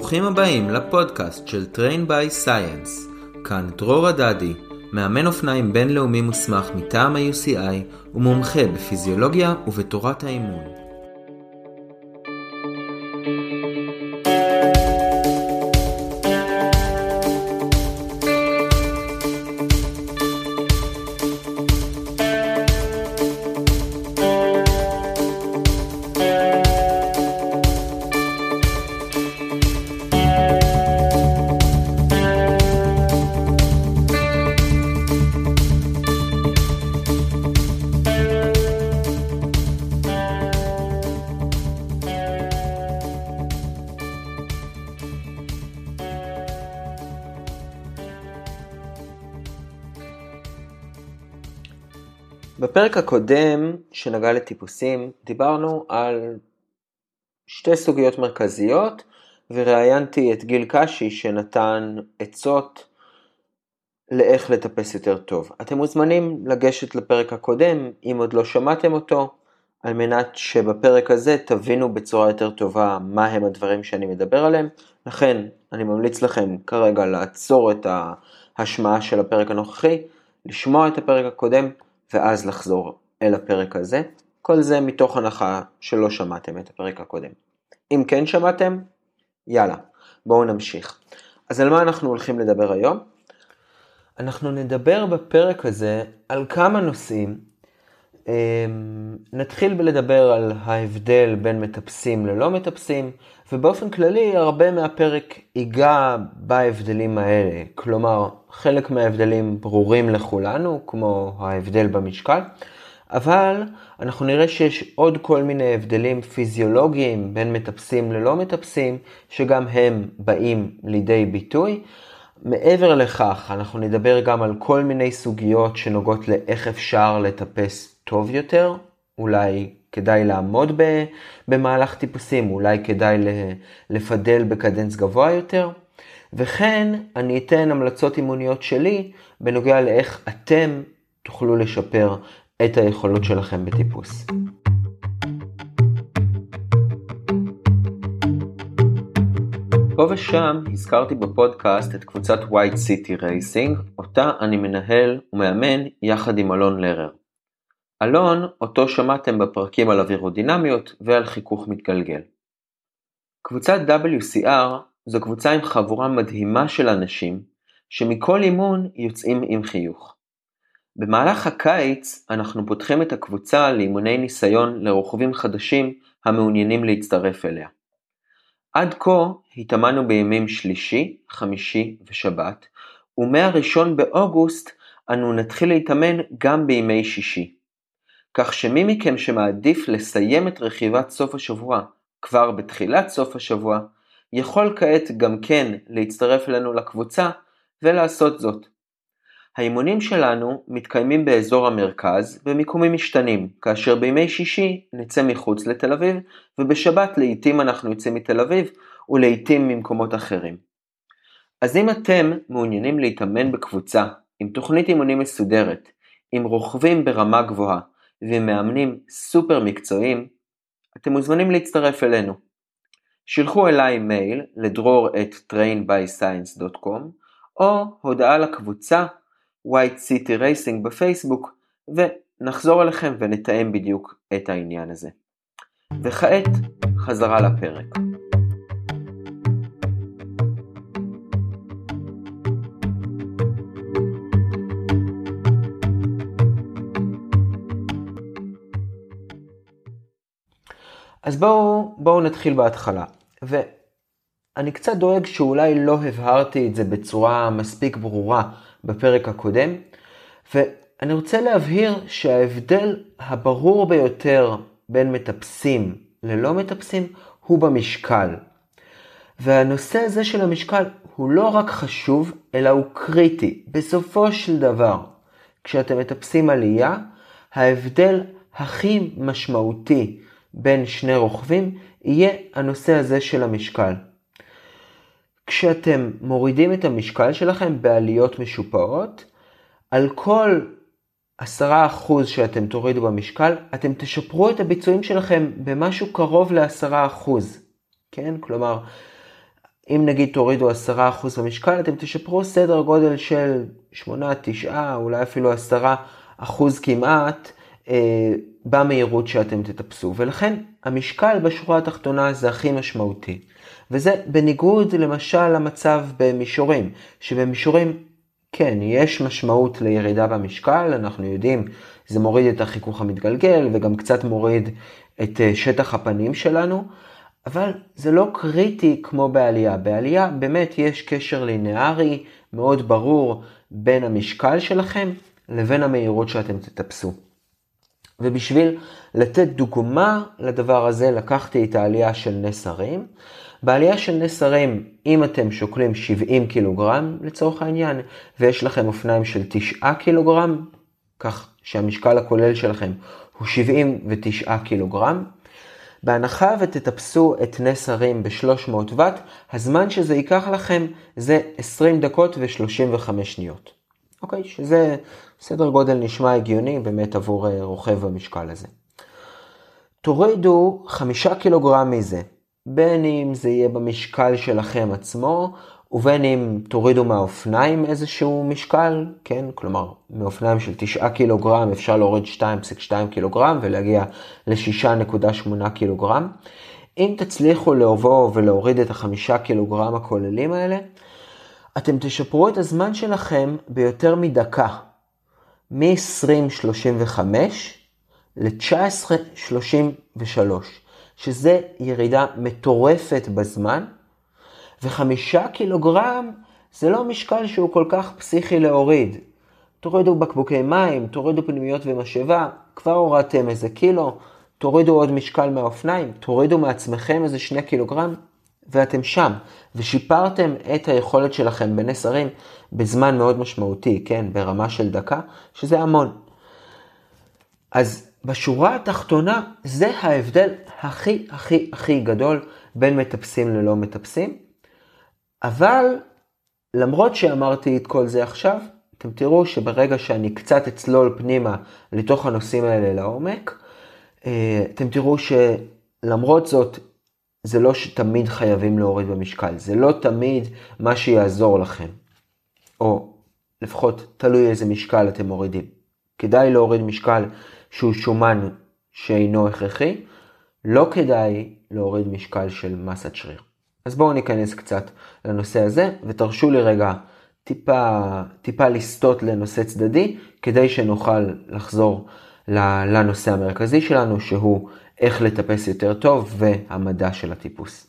ברוכים הבאים לפודקאסט של Train by Science. כאן דרור הדדי, מאמן אופניים בינלאומי מוסמך מטעם ה-UCI ומומחה בפיזיולוגיה ובתורת האימון. הקודם שנגע לטיפוסים דיברנו על שתי סוגיות מרכזיות וראיינתי את גיל קשי שנתן עצות לאיך לטפס יותר טוב. אתם מוזמנים לגשת לפרק הקודם אם עוד לא שמעתם אותו על מנת שבפרק הזה תבינו בצורה יותר טובה מה הם הדברים שאני מדבר עליהם. לכן אני ממליץ לכם כרגע לעצור את ההשמעה של הפרק הנוכחי, לשמוע את הפרק הקודם ואז לחזור אל הפרק הזה. כל זה מתוך הנחה שלא שמעתם את הפרק הקודם. אם כן שמעתם, יאללה, בואו נמשיך. אז על מה אנחנו הולכים לדבר היום? אנחנו נדבר בפרק הזה על כמה נושאים. אמ, נתחיל בלדבר על ההבדל בין מטפסים ללא מטפסים, ובאופן כללי הרבה מהפרק ייגע בהבדלים האלה. כלומר, חלק מההבדלים ברורים לכולנו, כמו ההבדל במשקל, אבל אנחנו נראה שיש עוד כל מיני הבדלים פיזיולוגיים בין מטפסים ללא מטפסים, שגם הם באים לידי ביטוי. מעבר לכך, אנחנו נדבר גם על כל מיני סוגיות שנוגעות לאיך אפשר לטפס טוב יותר, אולי כדאי לעמוד במהלך טיפוסים, אולי כדאי לפדל בקדנס גבוה יותר. וכן, אני אתן המלצות אימוניות שלי בנוגע לאיך אתם תוכלו לשפר את היכולות שלכם בטיפוס. פה ושם הזכרתי בפודקאסט את קבוצת White City Racing, אותה אני מנהל ומאמן יחד עם אלון לרר. אלון, אותו שמעתם בפרקים על אווירודינמיות ועל חיכוך מתגלגל. קבוצת WCR זו קבוצה עם חבורה מדהימה של אנשים, שמכל אימון יוצאים עם חיוך. במהלך הקיץ אנחנו פותחים את הקבוצה לאימוני ניסיון לרוכבים חדשים המעוניינים להצטרף אליה. עד כה התאמנו בימים שלישי, חמישי ושבת, ומהראשון באוגוסט אנו נתחיל להתאמן גם בימי שישי. כך שמי מכם שמעדיף לסיים את רכיבת סוף השבוע כבר בתחילת סוף השבוע, יכול כעת גם כן להצטרף אלינו לקבוצה ולעשות זאת. האימונים שלנו מתקיימים באזור המרכז במיקומים משתנים, כאשר בימי שישי נצא מחוץ לתל אביב, ובשבת לעיתים אנחנו יוצאים מתל אביב ולעיתים ממקומות אחרים. אז אם אתם מעוניינים להתאמן בקבוצה עם תוכנית אימונים מסודרת, עם רוכבים ברמה גבוהה ועם מאמנים סופר מקצועיים, אתם מוזמנים להצטרף אלינו. שילחו אליי מייל לדרור את trainbyscience.com או הודעה לקבוצה White City Racing בפייסבוק ונחזור אליכם ונתאם בדיוק את העניין הזה. וכעת חזרה לפרק. אז בואו, בואו נתחיל בהתחלה. ואני קצת דואג שאולי לא הבהרתי את זה בצורה מספיק ברורה בפרק הקודם, ואני רוצה להבהיר שההבדל הברור ביותר בין מטפסים ללא מטפסים הוא במשקל. והנושא הזה של המשקל הוא לא רק חשוב, אלא הוא קריטי. בסופו של דבר, כשאתם מטפסים עלייה, ההבדל הכי משמעותי בין שני רוכבים יהיה הנושא הזה של המשקל. כשאתם מורידים את המשקל שלכם בעליות משופעות, על כל 10% שאתם תורידו במשקל, אתם תשפרו את הביצועים שלכם במשהו קרוב ל-10%. כן? כלומר, אם נגיד תורידו 10% במשקל, אתם תשפרו סדר גודל של 8, 9, אולי אפילו 10% כמעט אה, במהירות שאתם תטפסו. ולכן המשקל בשורה התחתונה זה הכי משמעותי. וזה בניגוד למשל למצב במישורים, שבמישורים כן, יש משמעות לירידה במשקל, אנחנו יודעים, זה מוריד את החיכוך המתגלגל וגם קצת מוריד את אה, שטח הפנים שלנו, אבל זה לא קריטי כמו בעלייה. בעלייה באמת יש קשר לינארי מאוד ברור בין המשקל שלכם לבין המהירות שאתם תטפסו. ובשביל לתת דוגמה לדבר הזה, לקחתי את העלייה של נס הרים. בעלייה של נס הרים, אם אתם שוקלים 70 קילוגרם לצורך העניין, ויש לכם אופניים של 9 קילוגרם, כך שהמשקל הכולל שלכם הוא 79 קילוגרם, בהנחה ותטפסו את נס הרים ב-300 ואט, הזמן שזה ייקח לכם זה 20 דקות ו-35 שניות. אוקיי? שזה סדר גודל נשמע הגיוני באמת עבור אה, רוכב במשקל הזה. תורידו 5 קילוגרם מזה, בין אם זה יהיה במשקל שלכם עצמו, ובין אם תורידו מהאופניים איזשהו משקל, כן? כלומר, מאופניים של 9 קילוגרם אפשר להוריד 2.2 קילוגרם ולהגיע ל-6.8 קילוגרם. אם תצליחו לבוא ולהוריד את החמישה קילוגרם הכוללים האלה, אתם תשפרו את הזמן שלכם ביותר מדקה, מ-20.35 ל-19.33, שזה ירידה מטורפת בזמן, וחמישה קילוגרם זה לא משקל שהוא כל כך פסיכי להוריד. תורידו בקבוקי מים, תורידו פנימיות ומשאבה, כבר הורדתם איזה קילו, תורידו עוד משקל מהאופניים, תורידו מעצמכם איזה שני קילוגרם, ואתם שם, ושיפרתם את היכולת שלכם בנס הרים בזמן מאוד משמעותי, כן, ברמה של דקה, שזה המון. אז בשורה התחתונה, זה ההבדל הכי הכי הכי גדול בין מטפסים ללא מטפסים. אבל למרות שאמרתי את כל זה עכשיו, אתם תראו שברגע שאני קצת אצלול פנימה לתוך הנושאים האלה לעומק, אה, אתם תראו שלמרות זאת, זה לא שתמיד חייבים להוריד במשקל, זה לא תמיד מה שיעזור לכם. או לפחות תלוי איזה משקל אתם מורידים. כדאי להוריד משקל שהוא שומן שאינו הכרחי, לא כדאי להוריד משקל של מסת שריר. אז בואו ניכנס קצת לנושא הזה, ותרשו לי רגע טיפה, טיפה לסטות לנושא צדדי, כדי שנוכל לחזור לנושא המרכזי שלנו, שהוא איך לטפס יותר טוב והמדע של הטיפוס.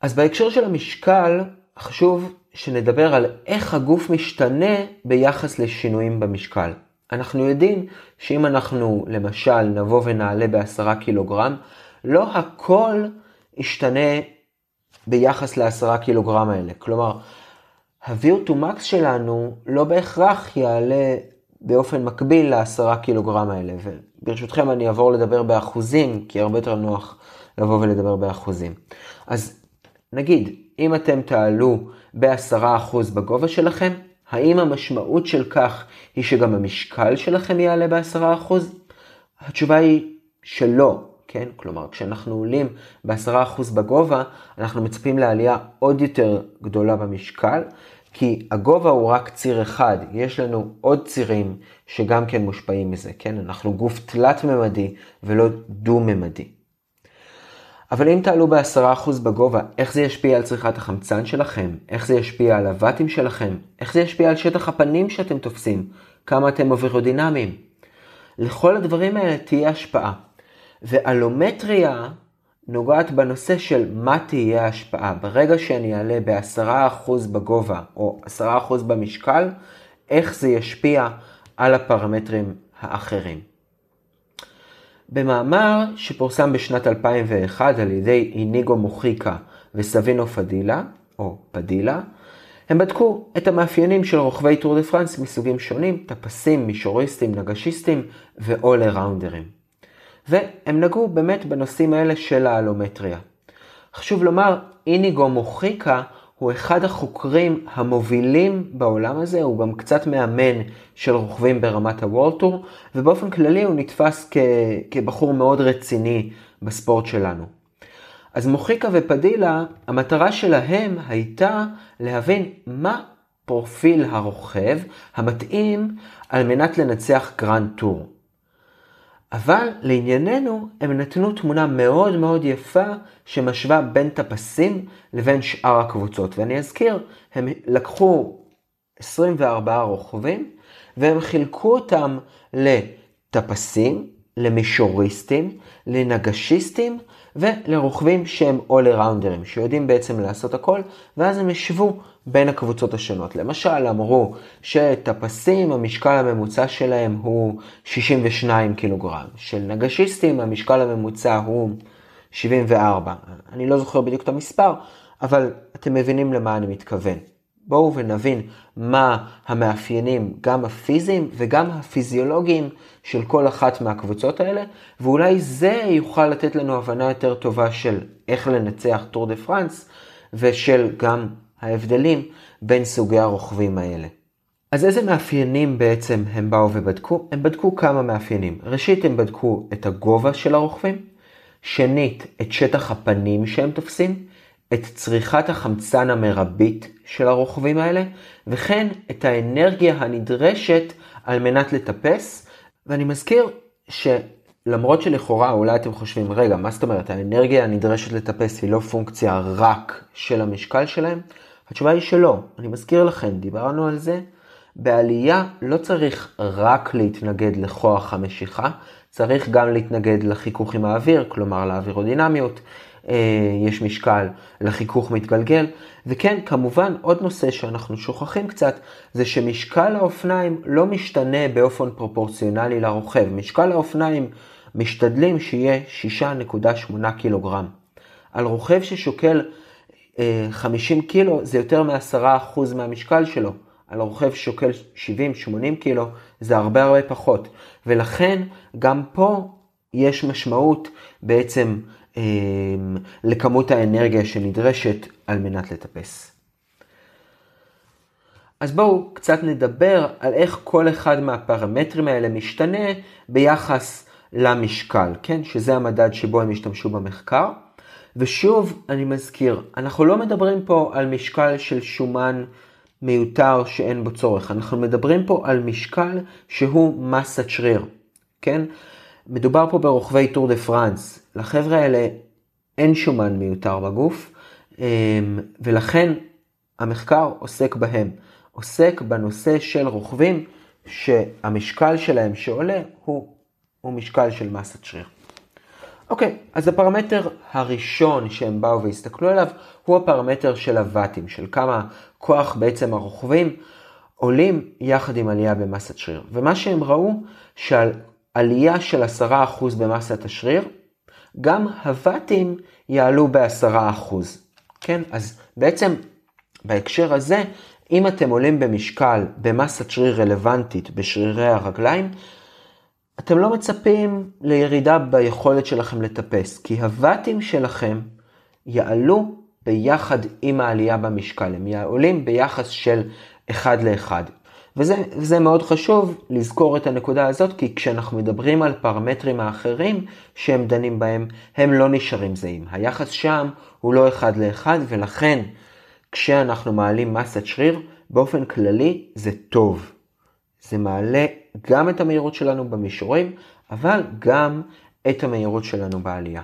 אז בהקשר של המשקל, חשוב שנדבר על איך הגוף משתנה ביחס לשינויים במשקל. אנחנו יודעים שאם אנחנו למשל נבוא ונעלה בעשרה קילוגרם, לא הכל ישתנה ביחס לעשרה קילוגרם האלה. כלומר, ה-VO2 max שלנו לא בהכרח יעלה באופן מקביל לעשרה קילוגרם האלה. וברשותכם אני אעבור לדבר באחוזים, כי הרבה יותר נוח לבוא ולדבר באחוזים. אז נגיד, אם אתם תעלו בעשרה אחוז בגובה שלכם, האם המשמעות של כך היא שגם המשקל שלכם יעלה בעשרה אחוז? התשובה היא שלא. כן? כלומר, כשאנחנו עולים ב-10% בגובה, אנחנו מצפים לעלייה עוד יותר גדולה במשקל, כי הגובה הוא רק ציר אחד, יש לנו עוד צירים שגם כן מושפעים מזה, כן? אנחנו גוף תלת-ממדי ולא דו-ממדי. אבל אם תעלו ב-10% בגובה, איך זה ישפיע על צריכת החמצן שלכם? איך זה ישפיע על הוואטים שלכם? איך זה ישפיע על שטח הפנים שאתם תופסים? כמה אתם אווירודינמיים? לכל הדברים האלה תהיה השפעה. ואלומטריה נוגעת בנושא של מה תהיה ההשפעה. ברגע שאני אעלה ב-10% בגובה או 10% במשקל, איך זה ישפיע על הפרמטרים האחרים. במאמר שפורסם בשנת 2001 על ידי איניגו מוחיקה וסבינו פדילה, או פדילה, הם בדקו את המאפיינים של רוכבי טור דה פרנס מסוגים שונים, טפסים, מישוריסטים, נגשיסטים ו-all arounders. והם נגעו באמת בנושאים האלה של האלומטריה. חשוב לומר, איניגו מוחיקה הוא אחד החוקרים המובילים בעולם הזה, הוא גם קצת מאמן של רוכבים ברמת הוולטור, ובאופן כללי הוא נתפס כ... כבחור מאוד רציני בספורט שלנו. אז מוחיקה ופדילה, המטרה שלהם הייתה להבין מה פרופיל הרוכב המתאים על מנת לנצח גרנד טור. אבל לענייננו הם נתנו תמונה מאוד מאוד יפה שמשווה בין טפסים לבין שאר הקבוצות. ואני אזכיר, הם לקחו 24 רוכבים והם חילקו אותם לטפסים, למישוריסטים, לנגשיסטים ולרוכבים שהם all arounders, שיודעים בעצם לעשות הכל, ואז הם ישבו בין הקבוצות השונות. למשל, אמרו שטפסים, המשקל הממוצע שלהם הוא 62 קילוגרם, של נגשיסטים המשקל הממוצע הוא 74. אני לא זוכר בדיוק את המספר, אבל אתם מבינים למה אני מתכוון. בואו ונבין מה המאפיינים, גם הפיזיים וגם הפיזיולוגיים של כל אחת מהקבוצות האלה, ואולי זה יוכל לתת לנו הבנה יותר טובה של איך לנצח טור דה פרנס, ושל גם ההבדלים בין סוגי הרוכבים האלה. אז איזה מאפיינים בעצם הם באו ובדקו? הם בדקו כמה מאפיינים. ראשית, הם בדקו את הגובה של הרוכבים, שנית, את שטח הפנים שהם תופסים, את צריכת החמצן המרבית של הרוכבים האלה, וכן את האנרגיה הנדרשת על מנת לטפס. ואני מזכיר שלמרות שלכאורה אולי אתם חושבים, רגע, מה זאת אומרת, האנרגיה הנדרשת לטפס היא לא פונקציה רק של המשקל שלהם? התשובה היא שלא. אני מזכיר לכם, דיברנו על זה. בעלייה לא צריך רק להתנגד לכוח המשיכה, צריך גם להתנגד לחיכוך עם האוויר, כלומר לאווירודינמיות. אה, יש משקל לחיכוך מתגלגל. וכן, כמובן, עוד נושא שאנחנו שוכחים קצת, זה שמשקל האופניים לא משתנה באופן פרופורציונלי לרוכב. משקל האופניים משתדלים שיהיה 6.8 קילוגרם. על רוכב ששוקל 50 אה, קילו זה יותר מ-10% מהמשקל שלו. על רוכב ששוקל 70-80 קילו זה הרבה הרבה פחות. ולכן גם פה יש משמעות בעצם אמ, לכמות האנרגיה שנדרשת על מנת לטפס. אז בואו קצת נדבר על איך כל אחד מהפרמטרים האלה משתנה ביחס למשקל, כן? שזה המדד שבו הם השתמשו במחקר. ושוב, אני מזכיר, אנחנו לא מדברים פה על משקל של שומן מיותר שאין בו צורך, אנחנו מדברים פה על משקל שהוא מסת שריר, כן? מדובר פה ברוכבי טור דה פרנס. לחבר'ה האלה אין שומן מיותר בגוף, אמ, ולכן המחקר עוסק בהם. עוסק בנושא של רוכבים שהמשקל שלהם שעולה הוא, הוא משקל של מסת שריר. אוקיי, אז הפרמטר הראשון שהם באו והסתכלו עליו הוא הפרמטר של הוואטים, של כמה כוח בעצם הרוכבים עולים יחד עם עלייה במסת שריר. ומה שהם ראו, שעל עלייה של 10% במסת השריר, גם הוואטים יעלו ב-10%. כן, אז בעצם בהקשר הזה, אם אתם עולים במשקל במסת שריר רלוונטית בשרירי הרגליים, אתם לא מצפים לירידה ביכולת שלכם לטפס, כי הוואטים שלכם יעלו ביחד עם העלייה במשקל, הם עולים ביחס של 1 ל-1. וזה, וזה מאוד חשוב לזכור את הנקודה הזאת, כי כשאנחנו מדברים על פרמטרים האחרים שהם דנים בהם, הם לא נשארים זהים. היחס שם הוא לא אחד לאחד, ולכן כשאנחנו מעלים מסת שריר, באופן כללי זה טוב. זה מעלה גם את המהירות שלנו במישורים, אבל גם את המהירות שלנו בעלייה.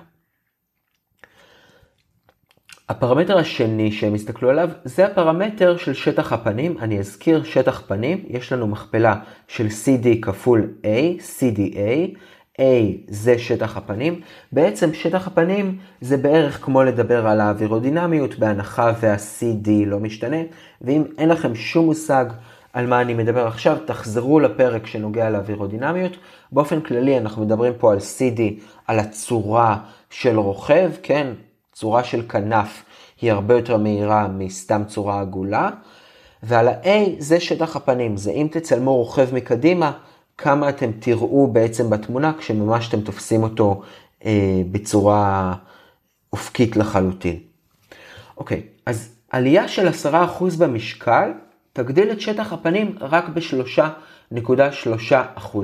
הפרמטר השני שהם הסתכלו עליו זה הפרמטר של שטח הפנים. אני אזכיר שטח פנים, יש לנו מכפלה של CD כפול A, CDA, A זה שטח הפנים. בעצם שטח הפנים זה בערך כמו לדבר על האווירודינמיות בהנחה וה-CD לא משתנה. ואם אין לכם שום מושג על מה אני מדבר עכשיו, תחזרו לפרק שנוגע לאווירודינמיות. באופן כללי אנחנו מדברים פה על CD, על הצורה של רוכב, כן? צורה של כנף היא הרבה יותר מהירה מסתם צורה עגולה, ועל ה-A זה שטח הפנים, זה אם תצלמו רוכב מקדימה, כמה אתם תראו בעצם בתמונה כשממש אתם תופסים אותו אה, בצורה אופקית לחלוטין. אוקיי, אז עלייה של 10% במשקל תגדיל את שטח הפנים רק ב-3.3%.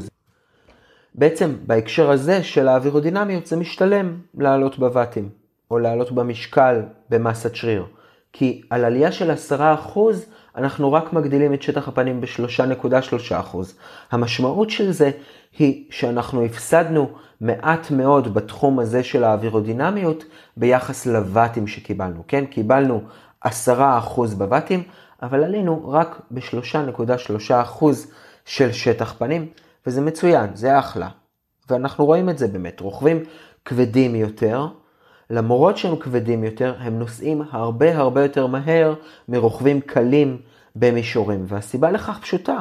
בעצם בהקשר הזה של האווירודינמיות זה משתלם לעלות בבתים. או לעלות במשקל במסת שריר. כי על עלייה של 10% אנחנו רק מגדילים את שטח הפנים ב-3.3%. המשמעות של זה היא שאנחנו הפסדנו מעט מאוד בתחום הזה של האווירודינמיות ביחס לוואטים שקיבלנו. כן, קיבלנו 10% בוואטים, אבל עלינו רק ב-3.3% של שטח פנים, וזה מצוין, זה אחלה. ואנחנו רואים את זה באמת, רוכבים כבדים יותר, למרות שהם כבדים יותר, הם נוסעים הרבה הרבה יותר מהר מרוכבים קלים במישורים, והסיבה לכך פשוטה.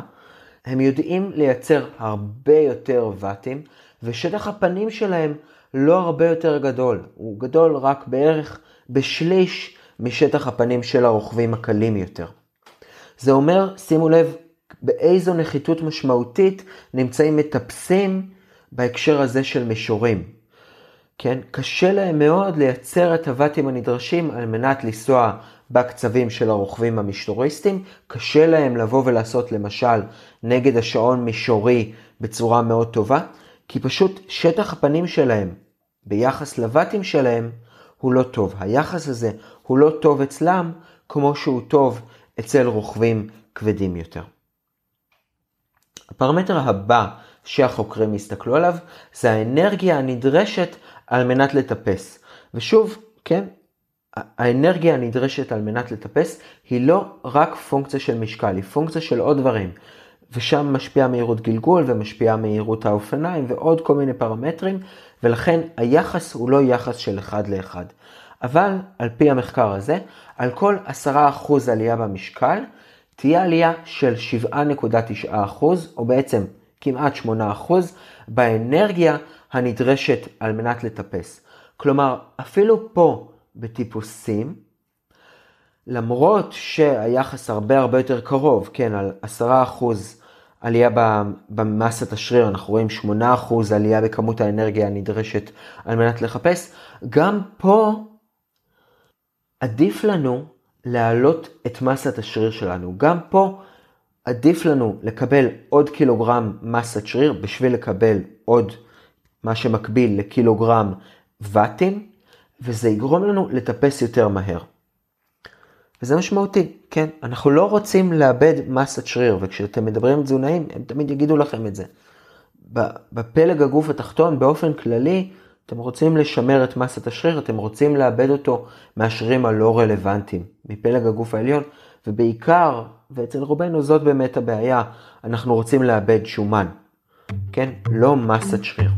הם יודעים לייצר הרבה יותר ואטים, ושטח הפנים שלהם לא הרבה יותר גדול, הוא גדול רק בערך בשליש משטח הפנים של הרוכבים הקלים יותר. זה אומר, שימו לב, באיזו נחיתות משמעותית נמצאים מטפסים בהקשר הזה של מישורים. כן, קשה להם מאוד לייצר את הוואטים הנדרשים על מנת לנסוע בקצבים של הרוכבים המשטוריסטים. קשה להם לבוא ולעשות למשל נגד השעון מישורי בצורה מאוד טובה, כי פשוט שטח הפנים שלהם ביחס לוואטים שלהם הוא לא טוב. היחס הזה הוא לא טוב אצלם כמו שהוא טוב אצל רוכבים כבדים יותר. הפרמטר הבא שהחוקרים הסתכלו עליו זה האנרגיה הנדרשת על מנת לטפס. ושוב, כן, האנרגיה הנדרשת על מנת לטפס היא לא רק פונקציה של משקל, היא פונקציה של עוד דברים. ושם משפיעה מהירות גלגול ומשפיעה מהירות האופניים ועוד כל מיני פרמטרים, ולכן היחס הוא לא יחס של אחד לאחד. אבל על פי המחקר הזה, על כל 10% עלייה במשקל, תהיה עלייה של 7.9%, או בעצם כמעט 8%, באנרגיה הנדרשת על מנת לטפס. כלומר, אפילו פה בטיפוסים, למרות שהיחס הרבה הרבה יותר קרוב, כן, על 10% עלייה במסת השריר, אנחנו רואים 8% עלייה בכמות האנרגיה הנדרשת על מנת לחפש, גם פה עדיף לנו להעלות את מסת השריר שלנו. גם פה עדיף לנו לקבל עוד קילוגרם מסת שריר בשביל לקבל עוד מה שמקביל לקילוגרם ואטים, וזה יגרום לנו לטפס יותר מהר. וזה משמעותי, כן? אנחנו לא רוצים לאבד מסת שריר, וכשאתם מדברים עם תזונאים, הם תמיד יגידו לכם את זה. בפלג הגוף התחתון, באופן כללי, אתם רוצים לשמר את מסת השריר, אתם רוצים לאבד אותו מהשרירים הלא רלוונטיים, מפלג הגוף העליון, ובעיקר, ואצל רובנו זאת באמת הבעיה, אנחנו רוצים לאבד שומן, כן? לא מסת שריר.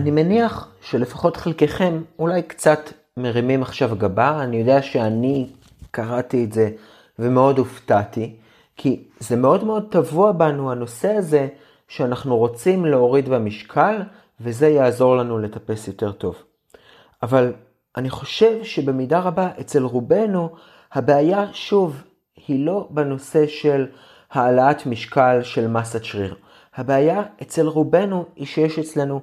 אני מניח שלפחות חלקכם אולי קצת מרימים עכשיו גבה, אני יודע שאני קראתי את זה ומאוד הופתעתי, כי זה מאוד מאוד טבוע בנו הנושא הזה שאנחנו רוצים להוריד במשקל וזה יעזור לנו לטפס יותר טוב. אבל אני חושב שבמידה רבה אצל רובנו הבעיה שוב היא לא בנושא של העלאת משקל של מסת שריר. הבעיה אצל רובנו היא שיש אצלנו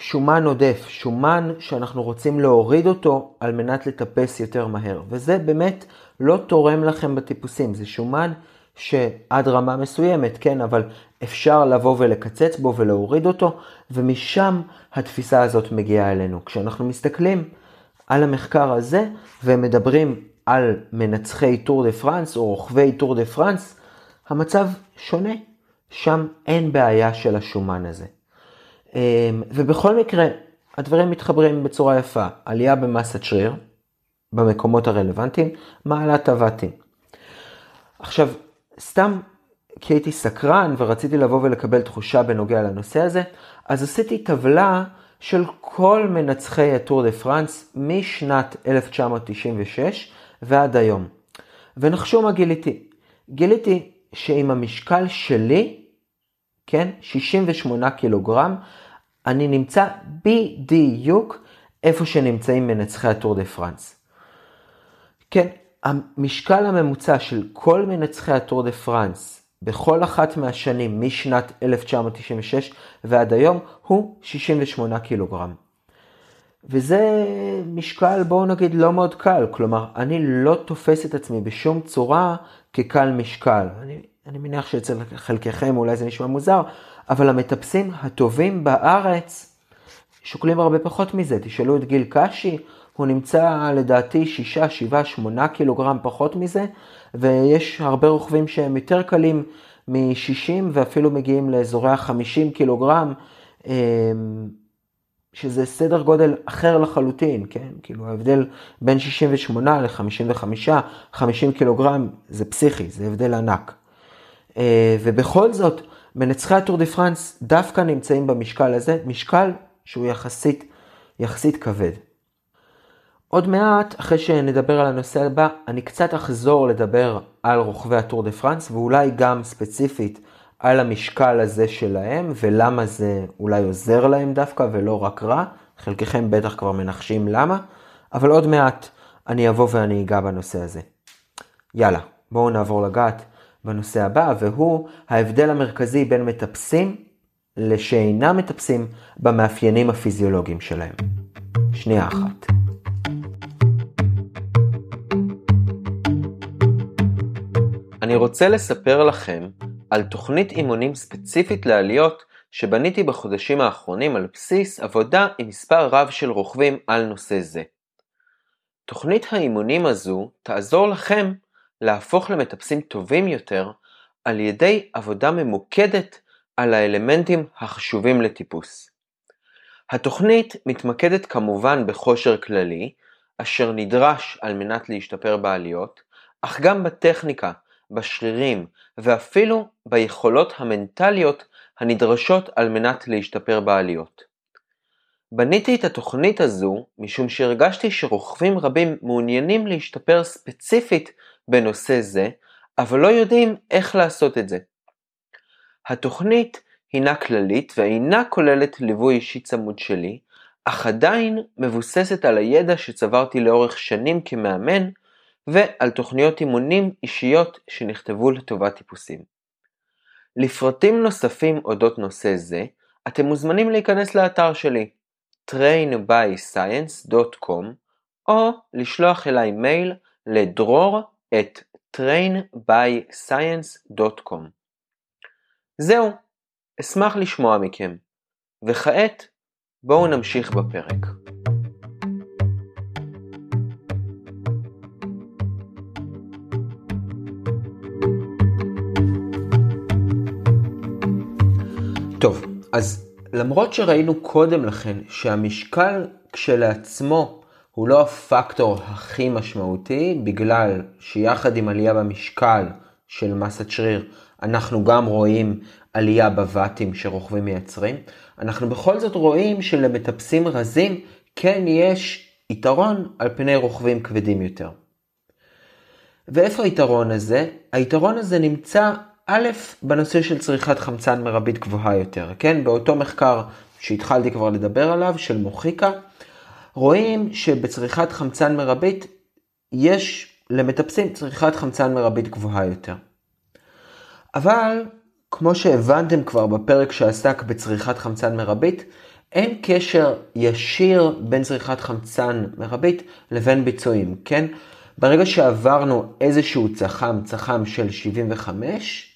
שומן עודף, שומן שאנחנו רוצים להוריד אותו על מנת לטפס יותר מהר. וזה באמת לא תורם לכם בטיפוסים, זה שומן שעד רמה מסוימת, כן, אבל אפשר לבוא ולקצץ בו ולהוריד אותו, ומשם התפיסה הזאת מגיעה אלינו. כשאנחנו מסתכלים על המחקר הזה ומדברים על מנצחי טור דה פרנס או רוכבי טור דה פרנס, המצב שונה. שם אין בעיה של השומן הזה. אמ, ובכל מקרה, הדברים מתחברים בצורה יפה. עלייה במסת שריר, במקומות הרלוונטיים, מעלת הוואטים. עכשיו, סתם כי הייתי סקרן ורציתי לבוא ולקבל תחושה בנוגע לנושא הזה, אז עשיתי טבלה של כל מנצחי הטור דה פרנס משנת 1996 ועד היום. ונחשו מה גיליתי. גיליתי שעם המשקל שלי, כן, 68 קילוגרם, אני נמצא בדיוק איפה שנמצאים מנצחי הטור דה פרנס. כן, המשקל הממוצע של כל מנצחי הטור דה פרנס בכל אחת מהשנים משנת 1996 ועד היום הוא 68 קילוגרם. וזה משקל, בואו נגיד, לא מאוד קל. כלומר, אני לא תופס את עצמי בשום צורה כקל משקל. אני, אני מניח שאצל חלקכם אולי זה נשמע מוזר, אבל המטפסים הטובים בארץ שוקלים הרבה פחות מזה. תשאלו את גיל קשי, הוא נמצא לדעתי 6, 7, 8 קילוגרם פחות מזה, ויש הרבה רוכבים שהם יותר קלים מ-60 ואפילו מגיעים לאזורי ה-50 קילוגרם. אמ, שזה סדר גודל אחר לחלוטין, כן? כאילו ההבדל בין 68 ל-55, 50 קילוגרם זה פסיכי, זה הבדל ענק. אה, ובכל זאת, מנצחי הטור דה פרנס דווקא נמצאים במשקל הזה, משקל שהוא יחסית, יחסית כבד. עוד מעט, אחרי שנדבר על הנושא הבא, אני קצת אחזור לדבר על רוכבי הטור דה פרנס, ואולי גם ספציפית על המשקל הזה שלהם, ולמה זה אולי עוזר להם דווקא ולא רק רע. חלקכם בטח כבר מנחשים למה, אבל עוד מעט אני אבוא ואני אגע בנושא הזה. יאללה, בואו נעבור לגעת בנושא הבא, והוא ההבדל המרכזי בין מטפסים לשאינם מטפסים במאפיינים הפיזיולוגיים שלהם. שנייה אחת. אני רוצה לספר לכם על תוכנית אימונים ספציפית לעליות שבניתי בחודשים האחרונים על בסיס עבודה עם מספר רב של רוכבים על נושא זה. תוכנית האימונים הזו תעזור לכם להפוך למטפסים טובים יותר על ידי עבודה ממוקדת על האלמנטים החשובים לטיפוס. התוכנית מתמקדת כמובן בכושר כללי, אשר נדרש על מנת להשתפר בעליות, אך גם בטכניקה בשרירים ואפילו ביכולות המנטליות הנדרשות על מנת להשתפר בעליות. בניתי את התוכנית הזו משום שהרגשתי שרוכבים רבים מעוניינים להשתפר ספציפית בנושא זה, אבל לא יודעים איך לעשות את זה. התוכנית הינה כללית ואינה כוללת ליווי אישי צמוד שלי, אך עדיין מבוססת על הידע שצברתי לאורך שנים כמאמן ועל תוכניות אימונים אישיות שנכתבו לטובת טיפוסים. לפרטים נוספים אודות נושא זה, אתם מוזמנים להיכנס לאתר שלי trainbyscience.com או לשלוח אליי מייל לדרור את trainbyscience.com. זהו, אשמח לשמוע מכם. וכעת, בואו נמשיך בפרק. טוב, אז למרות שראינו קודם לכן שהמשקל כשלעצמו הוא לא הפקטור הכי משמעותי, בגלל שיחד עם עלייה במשקל של מסת שריר, אנחנו גם רואים עלייה בוואטים שרוכבים מייצרים, אנחנו בכל זאת רואים שלמטפסים רזים כן יש יתרון על פני רוכבים כבדים יותר. ואיפה היתרון הזה? היתרון הזה נמצא א', בנושא של צריכת חמצן מרבית גבוהה יותר, כן? באותו מחקר שהתחלתי כבר לדבר עליו, של מוחיקה, רואים שבצריכת חמצן מרבית יש למטפסים צריכת חמצן מרבית גבוהה יותר. אבל, כמו שהבנתם כבר בפרק שעסק בצריכת חמצן מרבית, אין קשר ישיר בין צריכת חמצן מרבית לבין ביצועים, כן? ברגע שעברנו איזשהו צח"ם, צח"ם של 75,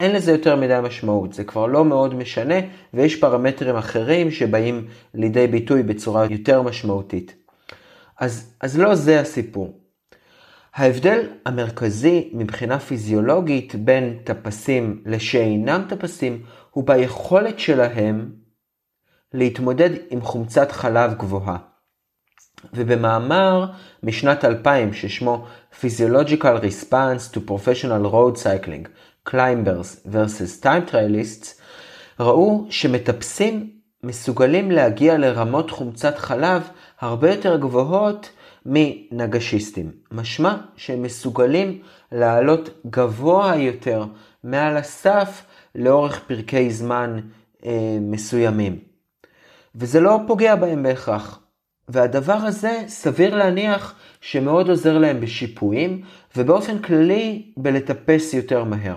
אין לזה יותר מדי משמעות, זה כבר לא מאוד משנה, ויש פרמטרים אחרים שבאים לידי ביטוי בצורה יותר משמעותית. אז, אז לא זה הסיפור. ההבדל המרכזי מבחינה פיזיולוגית בין טפסים לשאינם טפסים, הוא ביכולת שלהם להתמודד עם חומצת חלב גבוהה. ובמאמר משנת 2000 ששמו Physiological Response to Professional Road Cycling, Climbers vs. Time Trailists, ראו שמטפסים מסוגלים להגיע לרמות חומצת חלב הרבה יותר גבוהות מנגשיסטים. משמע שהם מסוגלים לעלות גבוה יותר מעל הסף לאורך פרקי זמן אה, מסוימים. וזה לא פוגע בהם בהכרח. והדבר הזה סביר להניח שמאוד עוזר להם בשיפועים ובאופן כללי בלטפס יותר מהר.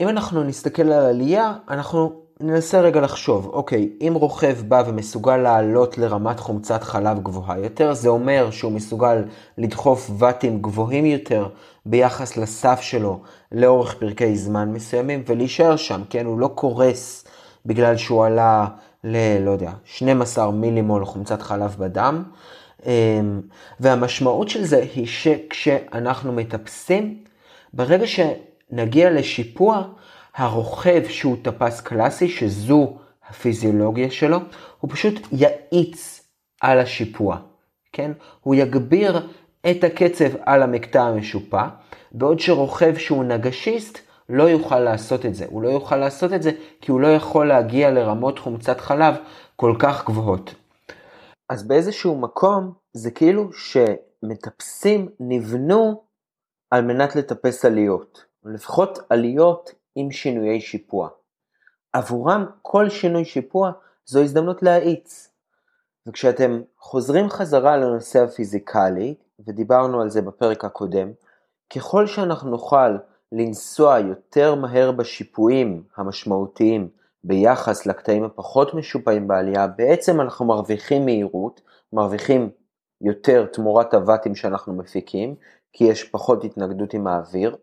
אם אנחנו נסתכל על עלייה, אנחנו ננסה רגע לחשוב, אוקיי, אם רוכב בא ומסוגל לעלות לרמת חומצת חלב גבוהה יותר, זה אומר שהוא מסוגל לדחוף ואטים גבוהים יותר ביחס לסף שלו לאורך פרקי זמן מסוימים ולהישאר שם, כן? הוא לא קורס בגלל שהוא עלה ל... לא יודע, 12 מילימול חומצת חלב בדם. אמ, והמשמעות של זה היא שכשאנחנו מטפסים, ברגע שנגיע לשיפוע, הרוכב שהוא טפס קלאסי, שזו הפיזיולוגיה שלו, הוא פשוט יאיץ על השיפוע, כן? הוא יגביר את הקצב על המקטע המשופע, בעוד שרוכב שהוא נגשיסט לא יוכל לעשות את זה. הוא לא יוכל לעשות את זה כי הוא לא יכול להגיע לרמות חומצת חלב כל כך גבוהות. אז באיזשהו מקום זה כאילו שמטפסים נבנו על מנת לטפס עליות. לפחות עליות עם שינויי שיפוע. עבורם כל שינוי שיפוע זו הזדמנות להאיץ. וכשאתם חוזרים חזרה לנושא הפיזיקלי, ודיברנו על זה בפרק הקודם, ככל שאנחנו נוכל לנסוע יותר מהר בשיפועים המשמעותיים ביחס לקטעים הפחות משופעים בעלייה, בעצם אנחנו מרוויחים מהירות, מרוויחים יותר תמורת הוואטים שאנחנו מפיקים, כי יש פחות התנגדות עם האוויר,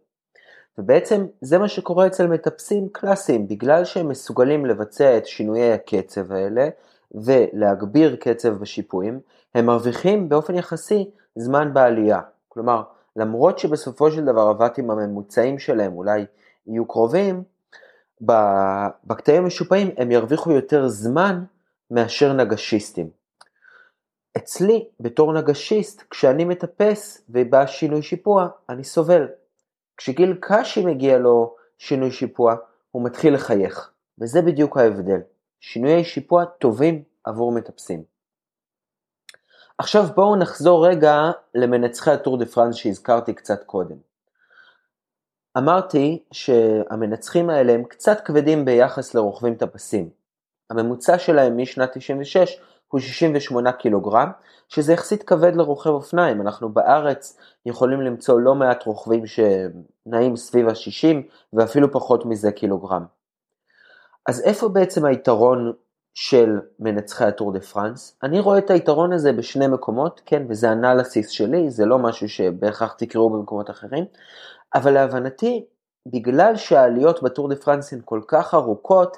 ובעצם זה מה שקורה אצל מטפסים קלאסיים, בגלל שהם מסוגלים לבצע את שינויי הקצב האלה ולהגביר קצב בשיפועים, הם מרוויחים באופן יחסי זמן בעלייה. כלומר, למרות שבסופו של דבר הוואטים הממוצעים שלהם אולי יהיו קרובים, בקטעים המשופעים הם ירוויחו יותר זמן מאשר נגשיסטים. אצלי, בתור נגשיסט, כשאני מטפס ובא שינוי שיפוע, אני סובל. כשגיל קשי מגיע לו שינוי שיפוע, הוא מתחיל לחייך, וזה בדיוק ההבדל. שינויי שיפוע טובים עבור מטפסים. עכשיו בואו נחזור רגע למנצחי הטור דה פרנס שהזכרתי קצת קודם. אמרתי שהמנצחים האלה הם קצת כבדים ביחס לרוכבים טפסים. הממוצע שלהם משנת 96 הוא 68 קילוגרם, שזה יחסית כבד לרוכב אופניים. אנחנו בארץ יכולים למצוא לא מעט רוכבים שנעים סביב ה-60 ואפילו פחות מזה קילוגרם. אז איפה בעצם היתרון של מנצחי הטור דה פרנס? אני רואה את היתרון הזה בשני מקומות, כן, וזה אנליסיס שלי, זה לא משהו שבהכרח תקראו במקומות אחרים, אבל להבנתי, בגלל שהעליות בטור דה פרנס הן כל כך ארוכות,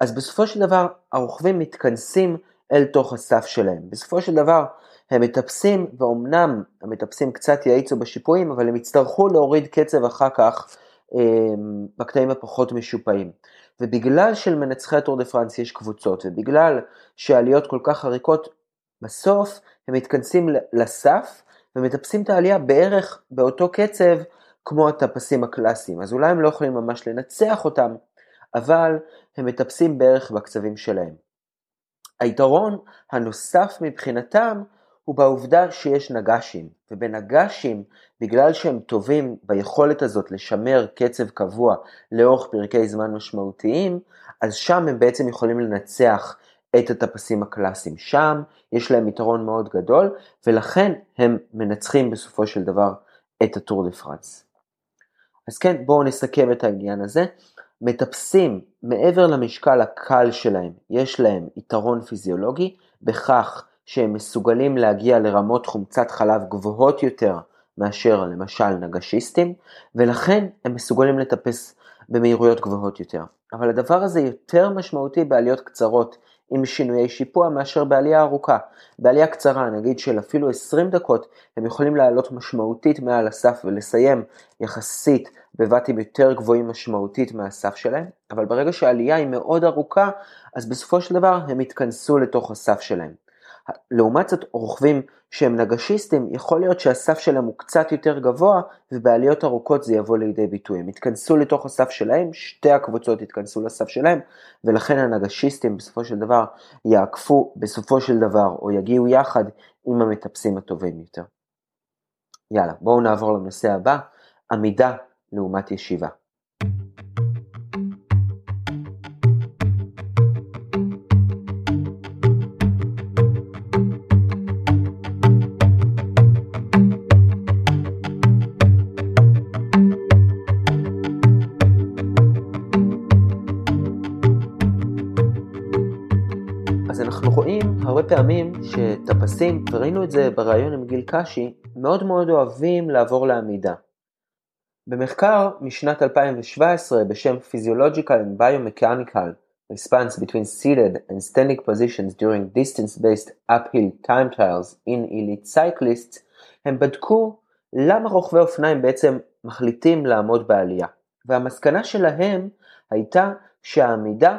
אז בסופו של דבר הרוכבים מתכנסים אל תוך הסף שלהם. בסופו של דבר הם מטפסים, ואומנם המטפסים קצת יאיצו בשיפועים, אבל הם יצטרכו להוריד קצב אחר כך אה, בקטעים הפחות משופעים. ובגלל שלמנצחי הטור דה פרנס יש קבוצות, ובגלל שהעליות כל כך חריקות, בסוף הם מתכנסים לסף ומטפסים את העלייה בערך באותו קצב כמו הטפסים הקלאסיים. אז אולי הם לא יכולים ממש לנצח אותם, אבל הם מטפסים בערך בקצבים שלהם. היתרון הנוסף מבחינתם הוא בעובדה שיש נגשים, ובנגשים, בגלל שהם טובים ביכולת הזאת לשמר קצב קבוע לאורך פרקי זמן משמעותיים, אז שם הם בעצם יכולים לנצח את הטפסים הקלאסיים. שם יש להם יתרון מאוד גדול, ולכן הם מנצחים בסופו של דבר את הטור דה פרנס. אז כן, בואו נסכם את העניין הזה. מטפסים מעבר למשקל הקל שלהם, יש להם יתרון פיזיולוגי בכך שהם מסוגלים להגיע לרמות חומצת חלב גבוהות יותר מאשר למשל נגשיסטים, ולכן הם מסוגלים לטפס במהירויות גבוהות יותר. אבל הדבר הזה יותר משמעותי בעליות קצרות עם שינויי שיפוע מאשר בעלייה ארוכה. בעלייה קצרה, נגיד של אפילו 20 דקות, הם יכולים לעלות משמעותית מעל הסף ולסיים יחסית בבתים יותר גבוהים משמעותית מהסף שלהם, אבל ברגע שהעלייה היא מאוד ארוכה, אז בסופו של דבר הם יתכנסו לתוך הסף שלהם. לעומת זאת רוכבים שהם נגשיסטים, יכול להיות שהסף שלהם הוא קצת יותר גבוה ובעליות ארוכות זה יבוא לידי ביטוי. הם יתכנסו לתוך הסף שלהם, שתי הקבוצות יתכנסו לסף שלהם ולכן הנגשיסטים בסופו של דבר יעקפו בסופו של דבר או יגיעו יחד עם המטפסים הטובים יותר. יאללה, בואו נעבור לנושא הבא, עמידה לעומת ישיבה. פעמים שטפסים, וראינו את זה בריאיון עם גיל קשי, מאוד מאוד אוהבים לעבור לעמידה. במחקר משנת 2017 בשם Physiological and Biomechanical Response between seated and standing positions during distance-based uphill time trials in elite cyclists, הם בדקו למה רוכבי אופניים בעצם מחליטים לעמוד בעלייה. והמסקנה שלהם הייתה שהעמידה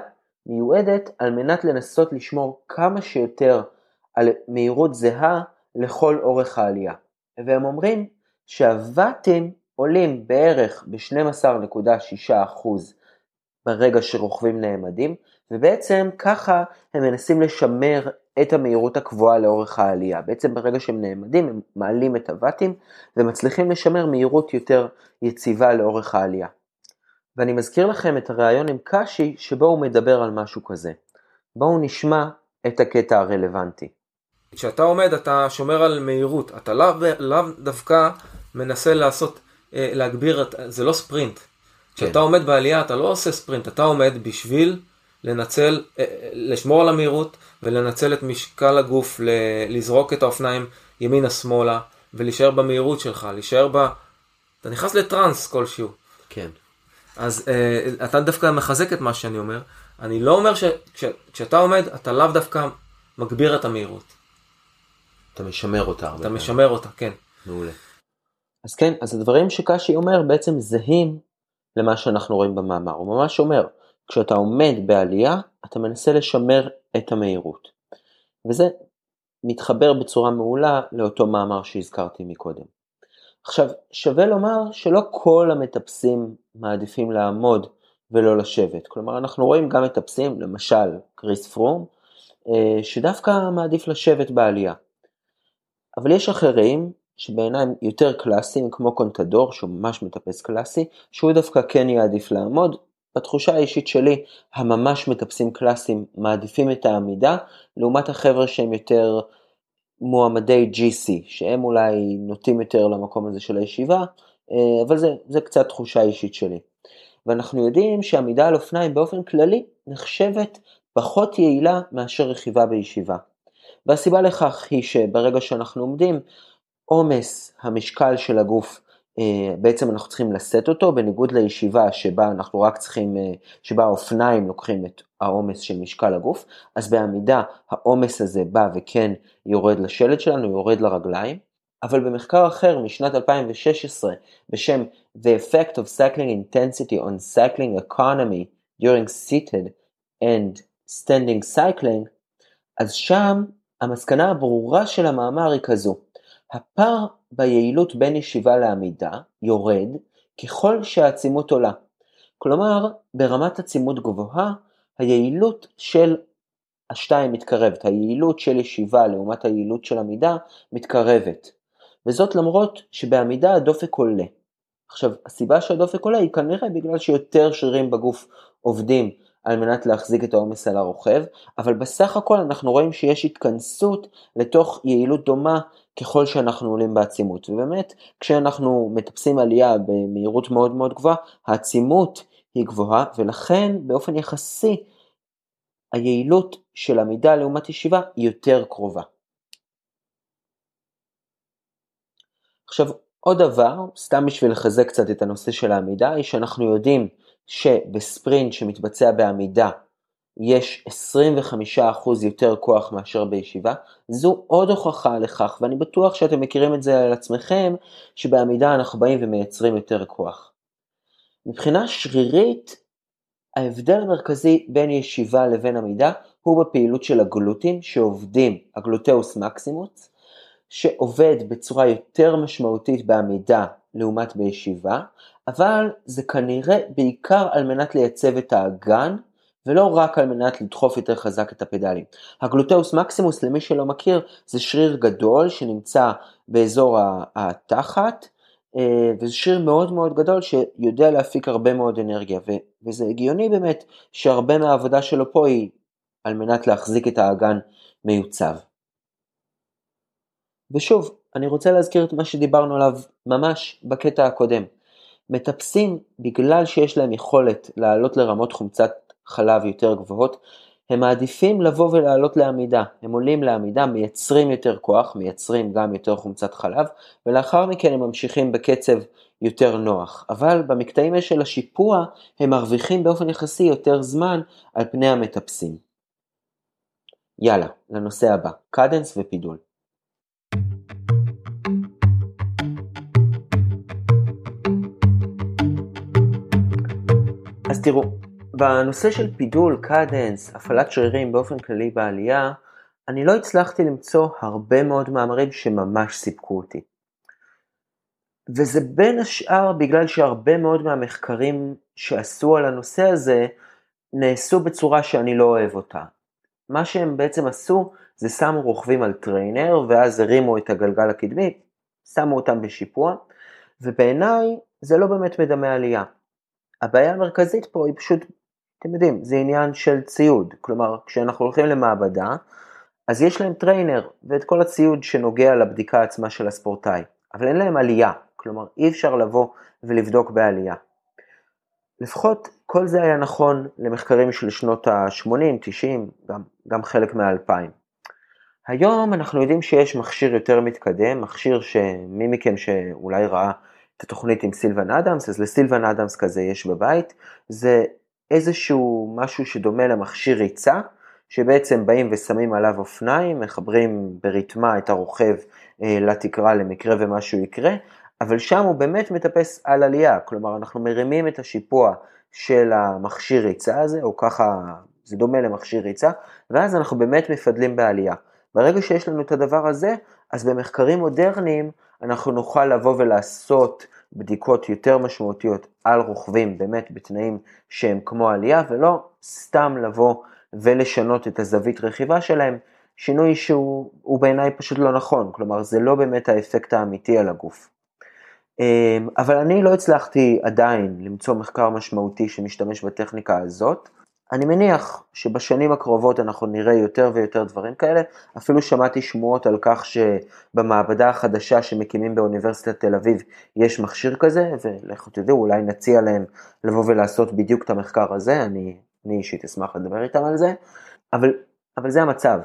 מיועדת על מנת לנסות לשמור כמה שיותר על מהירות זהה לכל אורך העלייה. והם אומרים שהוואטים עולים בערך ב-12.6% ברגע שרוכבים נעמדים, ובעצם ככה הם מנסים לשמר את המהירות הקבועה לאורך העלייה. בעצם ברגע שהם נעמדים הם מעלים את הוואטים ומצליחים לשמר מהירות יותר יציבה לאורך העלייה. ואני מזכיר לכם את הריאיון עם קאשי שבו הוא מדבר על משהו כזה. בואו נשמע את הקטע הרלוונטי. כשאתה עומד אתה שומר על מהירות, אתה לאו לא דווקא מנסה לעשות, אה, להגביר, זה לא ספרינט. כשאתה כן. עומד בעלייה אתה לא עושה ספרינט, אתה עומד בשביל לנצל, אה, לשמור על המהירות ולנצל את משקל הגוף, לזרוק את האופניים ימינה-שמאלה ולהישאר במהירות שלך, להישאר ב... אתה נכנס לטראנס כלשהו. כן. אז uh, אתה דווקא מחזק את מה שאני אומר. אני לא אומר שכשאתה עומד, אתה לאו דווקא מגביר את המהירות. אתה משמר אותה הרבה אתה משמר אותה, כן. מעולה. אז כן, אז הדברים שקשי אומר בעצם זהים למה שאנחנו רואים במאמר. הוא ממש אומר, כשאתה עומד בעלייה, אתה מנסה לשמר את המהירות. וזה מתחבר בצורה מעולה לאותו מאמר שהזכרתי מקודם. עכשיו, שווה לומר שלא כל המטפסים מעדיפים לעמוד ולא לשבת. כלומר, אנחנו רואים גם מטפסים, למשל קריס פרום, אה, שדווקא מעדיף לשבת בעלייה. אבל יש אחרים שבעיניי הם יותר קלאסיים, כמו קונטדור, שהוא ממש מטפס קלאסי, שהוא דווקא כן יעדיף לעמוד. בתחושה האישית שלי, הממש מטפסים קלאסיים מעדיפים את העמידה, לעומת החבר'ה שהם יותר מועמדי GC, שהם אולי נוטים יותר למקום הזה של הישיבה, אה, אבל זה, זה קצת תחושה אישית שלי. ואנחנו יודעים שעמידה על אופניים באופן כללי נחשבת פחות יעילה מאשר רכיבה בישיבה. והסיבה לכך היא שברגע שאנחנו עומדים, עומס המשקל של הגוף אה, בעצם אנחנו צריכים לשאת אותו, בניגוד לישיבה שבה אנחנו רק צריכים, אה, שבה האופניים לוקחים את העומס של משקל הגוף, אז בעמידה העומס הזה בא וכן יורד לשלד שלנו, יורד לרגליים, אבל במחקר אחר משנת 2016 בשם The Effect of Cycling Intensity on Cycling Economy during Seated and Standing Cycling, אז שם המסקנה הברורה של המאמר היא כזו, הפער ביעילות בין ישיבה לעמידה יורד ככל שהעצימות עולה. כלומר, ברמת עצימות גבוהה, היעילות של השתיים מתקרבת, היעילות של ישיבה לעומת היעילות של עמידה מתקרבת. וזאת למרות שבעמידה הדופק עולה. עכשיו, הסיבה שהדופק עולה היא כנראה בגלל שיותר שרירים בגוף עובדים על מנת להחזיק את העומס על הרוכב, אבל בסך הכל אנחנו רואים שיש התכנסות לתוך יעילות דומה ככל שאנחנו עולים בעצימות. ובאמת, כשאנחנו מטפסים עלייה במהירות מאוד מאוד גבוהה, העצימות היא גבוהה, ולכן באופן יחסי היעילות של עמידה לעומת ישיבה היא יותר קרובה. עכשיו, עוד דבר, סתם בשביל לחזק קצת את הנושא של העמידה, היא שאנחנו יודעים שבספרינט שמתבצע בעמידה יש 25% יותר כוח מאשר בישיבה, זו עוד הוכחה לכך, ואני בטוח שאתם מכירים את זה על עצמכם, שבעמידה אנחנו באים ומייצרים יותר כוח. מבחינה שרירית, ההבדל המרכזי בין ישיבה לבין עמידה הוא בפעילות של הגלוטים שעובדים, הגלוטאוס מקסימוס, שעובד בצורה יותר משמעותית בעמידה לעומת בישיבה, אבל זה כנראה בעיקר על מנת לייצב את האגן ולא רק על מנת לדחוף יותר חזק את הפדלים. הגלוטאוס מקסימוס למי שלא מכיר זה שריר גדול שנמצא באזור התחת וזה שריר מאוד מאוד גדול שיודע להפיק הרבה מאוד אנרגיה וזה הגיוני באמת שהרבה מהעבודה שלו פה היא על מנת להחזיק את האגן מיוצב. ושוב, אני רוצה להזכיר את מה שדיברנו עליו ממש בקטע הקודם. מטפסים, בגלל שיש להם יכולת לעלות לרמות חומצת חלב יותר גבוהות, הם מעדיפים לבוא ולעלות לעמידה, הם עולים לעמידה, מייצרים יותר כוח, מייצרים גם יותר חומצת חלב, ולאחר מכן הם ממשיכים בקצב יותר נוח. אבל במקטעים של השיפוע הם מרוויחים באופן יחסי יותר זמן על פני המטפסים. יאללה, לנושא הבא, קדנס ופידול. אז תראו, בנושא של פידול, קדנס, הפעלת שרירים באופן כללי בעלייה, אני לא הצלחתי למצוא הרבה מאוד מאמרים שממש סיפקו אותי. וזה בין השאר בגלל שהרבה מאוד מהמחקרים שעשו על הנושא הזה נעשו בצורה שאני לא אוהב אותה. מה שהם בעצם עשו זה שמו רוכבים על trainer ואז הרימו את הגלגל הקדמי, שמו אותם בשיפוע, ובעיניי זה לא באמת מדמה עלייה. הבעיה המרכזית פה היא פשוט, אתם יודעים, זה עניין של ציוד. כלומר, כשאנחנו הולכים למעבדה, אז יש להם trainer ואת כל הציוד שנוגע לבדיקה עצמה של הספורטאי, אבל אין להם עלייה, כלומר אי אפשר לבוא ולבדוק בעלייה. לפחות כל זה היה נכון למחקרים של שנות ה-80, 90, גם, גם חלק מה-2000. היום אנחנו יודעים שיש מכשיר יותר מתקדם, מכשיר שמי מכם שאולי ראה את התוכנית עם סילבן אדמס, אז לסילבן אדמס כזה יש בבית, זה איזשהו משהו שדומה למכשיר ריצה, שבעצם באים ושמים עליו אופניים, מחברים בריתמה את הרוכב אה, לתקרה למקרה ומשהו יקרה, אבל שם הוא באמת מטפס על עלייה, כלומר אנחנו מרימים את השיפוע של המכשיר ריצה הזה, או ככה, זה דומה למכשיר ריצה, ואז אנחנו באמת מפדלים בעלייה. ברגע שיש לנו את הדבר הזה, אז במחקרים מודרניים אנחנו נוכל לבוא ולעשות בדיקות יותר משמעותיות על רוכבים באמת בתנאים שהם כמו עלייה, ולא סתם לבוא ולשנות את הזווית רכיבה שלהם, שינוי שהוא בעיניי פשוט לא נכון, כלומר זה לא באמת האפקט האמיתי על הגוף. אמ, אבל אני לא הצלחתי עדיין למצוא מחקר משמעותי שמשתמש בטכניקה הזאת. אני מניח שבשנים הקרובות אנחנו נראה יותר ויותר דברים כאלה, אפילו שמעתי שמועות על כך שבמעבדה החדשה שמקימים באוניברסיטת תל אביב יש מכשיר כזה, ולכו תדעו, אולי נציע להם לבוא ולעשות בדיוק את המחקר הזה, אני, אני אישית אשמח לדבר איתם על זה, אבל, אבל זה המצב.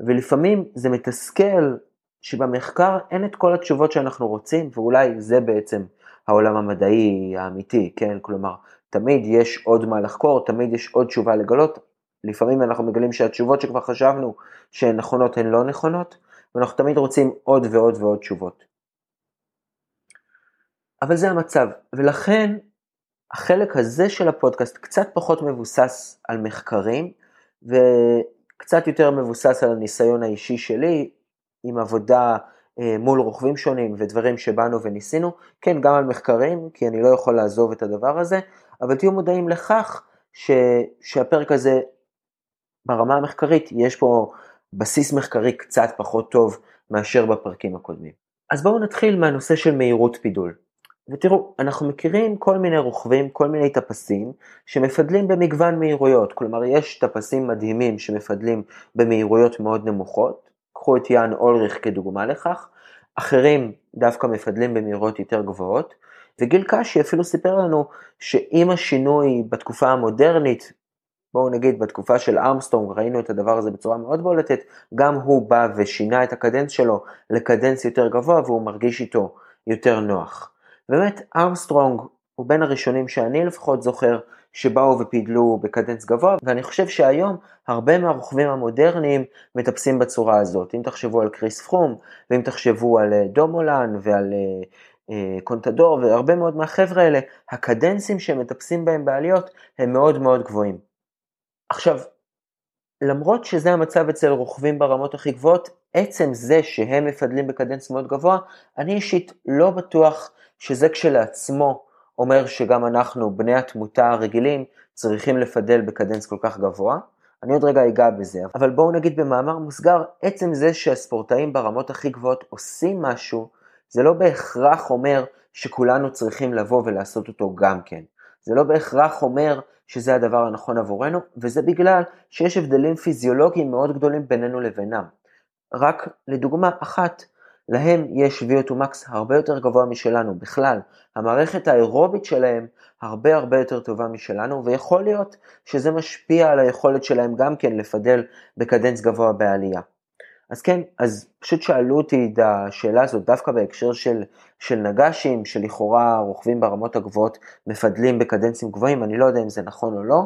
ולפעמים זה מתסכל שבמחקר אין את כל התשובות שאנחנו רוצים, ואולי זה בעצם העולם המדעי האמיתי, כן? כלומר, תמיד יש עוד מה לחקור, תמיד יש עוד תשובה לגלות. לפעמים אנחנו מגלים שהתשובות שכבר חשבנו שהן נכונות הן לא נכונות, ואנחנו תמיד רוצים עוד ועוד ועוד תשובות. אבל זה המצב, ולכן החלק הזה של הפודקאסט קצת פחות מבוסס על מחקרים, וקצת יותר מבוסס על הניסיון האישי שלי, עם עבודה מול רוכבים שונים ודברים שבאנו וניסינו, כן, גם על מחקרים, כי אני לא יכול לעזוב את הדבר הזה, אבל תהיו מודעים לכך ש, שהפרק הזה, ברמה המחקרית, יש פה בסיס מחקרי קצת פחות טוב מאשר בפרקים הקודמים. אז בואו נתחיל מהנושא של מהירות פידול. ותראו, אנחנו מכירים כל מיני רוכבים, כל מיני טפסים, שמפדלים במגוון מהירויות, כלומר יש טפסים מדהימים שמפדלים במהירויות מאוד נמוכות, קחו את יאן אולריך כדוגמה לכך, אחרים דווקא מפדלים במהירות יותר גבוהות, וגיל קשי אפילו סיפר לנו שעם השינוי בתקופה המודרנית, בואו נגיד בתקופה של ארמסטרונג ראינו את הדבר הזה בצורה מאוד בולטת, גם הוא בא ושינה את ה cadence שלו ל cadence יותר גבוה והוא מרגיש איתו יותר נוח. באמת ארמסטרונג הוא בין הראשונים שאני לפחות זוכר שבאו ופידלו ב cadence גבוה, ואני חושב שהיום הרבה מהרוכבים המודרניים מטפסים בצורה הזאת. אם תחשבו על קריס פרום, ואם תחשבו על אה, דומולן ועל אה, אה, קונטדור והרבה מאוד מהחבר'ה האלה, הקדנסים מטפסים בהם בעליות הם מאוד מאוד גבוהים. עכשיו, למרות שזה המצב אצל רוכבים ברמות הכי גבוהות, עצם זה שהם מפדלים בקדנס מאוד גבוה, אני אישית לא בטוח שזה כשלעצמו אומר שגם אנחנו, בני התמותה הרגילים, צריכים לפדל בקדנס כל כך גבוה. אני עוד רגע אגע בזה, אבל בואו נגיד במאמר מוסגר, עצם זה שהספורטאים ברמות הכי גבוהות עושים משהו, זה לא בהכרח אומר שכולנו צריכים לבוא ולעשות אותו גם כן. זה לא בהכרח אומר שזה הדבר הנכון עבורנו, וזה בגלל שיש הבדלים פיזיולוגיים מאוד גדולים בינינו לבינם. רק לדוגמה אחת, להם יש VO2 max הרבה יותר גבוה משלנו בכלל. המערכת האירובית שלהם הרבה הרבה יותר טובה משלנו, ויכול להיות שזה משפיע על היכולת שלהם גם כן לפדל בקדנס גבוה בעלייה. אז כן, אז פשוט שאלו אותי את השאלה הזאת דווקא בהקשר של, של נגשים, שלכאורה רוכבים ברמות הגבוהות מפדלים בקדנסים גבוהים, אני לא יודע אם זה נכון או לא,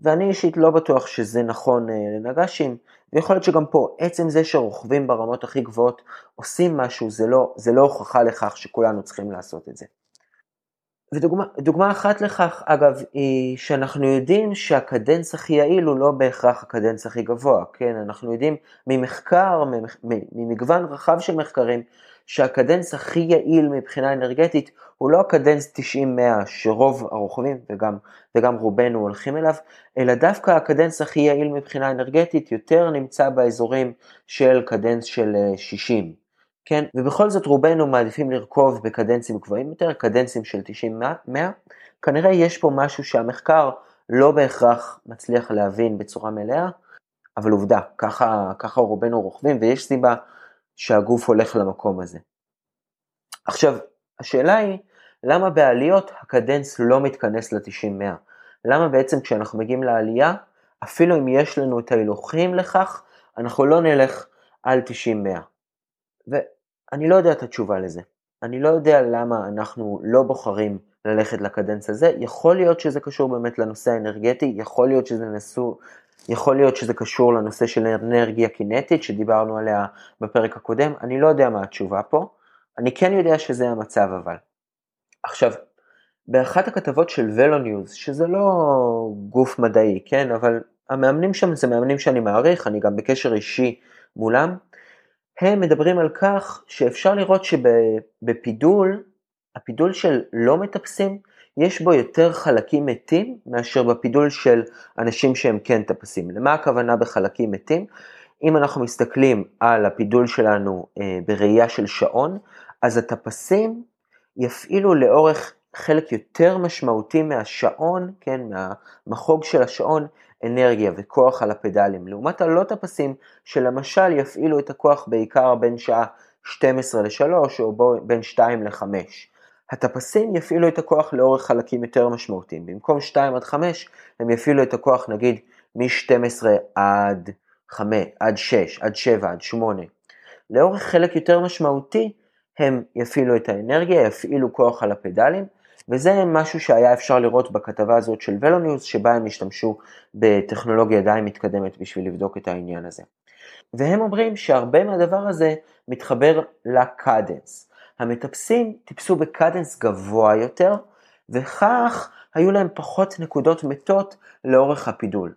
ואני אישית לא בטוח שזה נכון אה, לנגשים, ויכול להיות שגם פה, עצם זה שרוכבים ברמות הכי גבוהות עושים משהו, זה לא, זה לא הוכחה לכך שכולנו צריכים לעשות את זה. ודוגמה אחת לכך, אגב, היא שאנחנו יודעים שהקדנס הכי יעיל הוא לא בהכרח הקדנס הכי גבוה, כן? אנחנו יודעים ממחקר, ממגוון רחב של מחקרים, שהקדנס הכי יעיל מבחינה אנרגטית הוא לא הקדנס 90-100 שרוב הרוכבים וגם, וגם רובנו הולכים אליו, אלא דווקא הקדנס הכי יעיל מבחינה אנרגטית יותר נמצא באזורים של קדנס של 60. אה, כן, ובכל זאת רובנו מעדיפים לרכוב בקדנסים גבוהים יותר, קדנסים של 90-100, כנראה יש פה משהו שהמחקר לא בהכרח מצליח להבין בצורה מלאה, אבל עובדה, ככה, ככה רובנו רוכבים ויש סיבה שהגוף הולך למקום הזה. עכשיו, השאלה היא, למה בעליות הקדנס לא מתכנס ל-90-100? למה בעצם כשאנחנו מגיעים לעלייה, אפילו אם יש לנו את ההילוכים לכך, אנחנו לא נלך על 90-100? אני לא יודע את התשובה לזה. אני לא יודע למה אנחנו לא בוחרים ללכת לקדנס הזה. יכול להיות שזה קשור באמת לנושא האנרגטי, יכול להיות שזה נסו, יכול להיות שזה קשור לנושא של אנרגיה קינטית שדיברנו עליה בפרק הקודם, אני לא יודע מה התשובה פה. אני כן יודע שזה המצב אבל. עכשיו, באחת הכתבות של ולוניוז, שזה לא גוף מדעי, כן, אבל המאמנים שם זה מאמנים שאני מעריך, אני גם בקשר אישי מולם, הם מדברים על כך שאפשר לראות שבפידול, הפידול של לא מטפסים, יש בו יותר חלקים מתים מאשר בפידול של אנשים שהם כן טפסים. למה הכוונה בחלקים מתים? אם אנחנו מסתכלים על הפידול שלנו אה, בראייה של שעון, אז הטפסים יפעילו לאורך חלק יותר משמעותי מהשעון, כן, מהמחוג של השעון, אנרגיה וכוח על הפדלים, לעומת הלא טפסים שלמשל יפעילו את הכוח בעיקר בין שעה 12 ל-3 או בין 2 ל-5. הטפסים יפעילו את הכוח לאורך חלקים יותר משמעותיים, במקום 2 עד 5 הם יפעילו את הכוח נגיד מ-12 עד 5, עד 6, עד 7, עד 8. לאורך חלק יותר משמעותי הם יפעילו את האנרגיה, יפעילו כוח על הפדלים, וזה משהו שהיה אפשר לראות בכתבה הזאת של ולוניוס, שבה הם השתמשו בטכנולוגיה די מתקדמת בשביל לבדוק את העניין הזה. והם אומרים שהרבה מהדבר הזה מתחבר לקדנס. המטפסים טיפסו בקדנס גבוה יותר, וכך היו להם פחות נקודות מתות לאורך הפידול.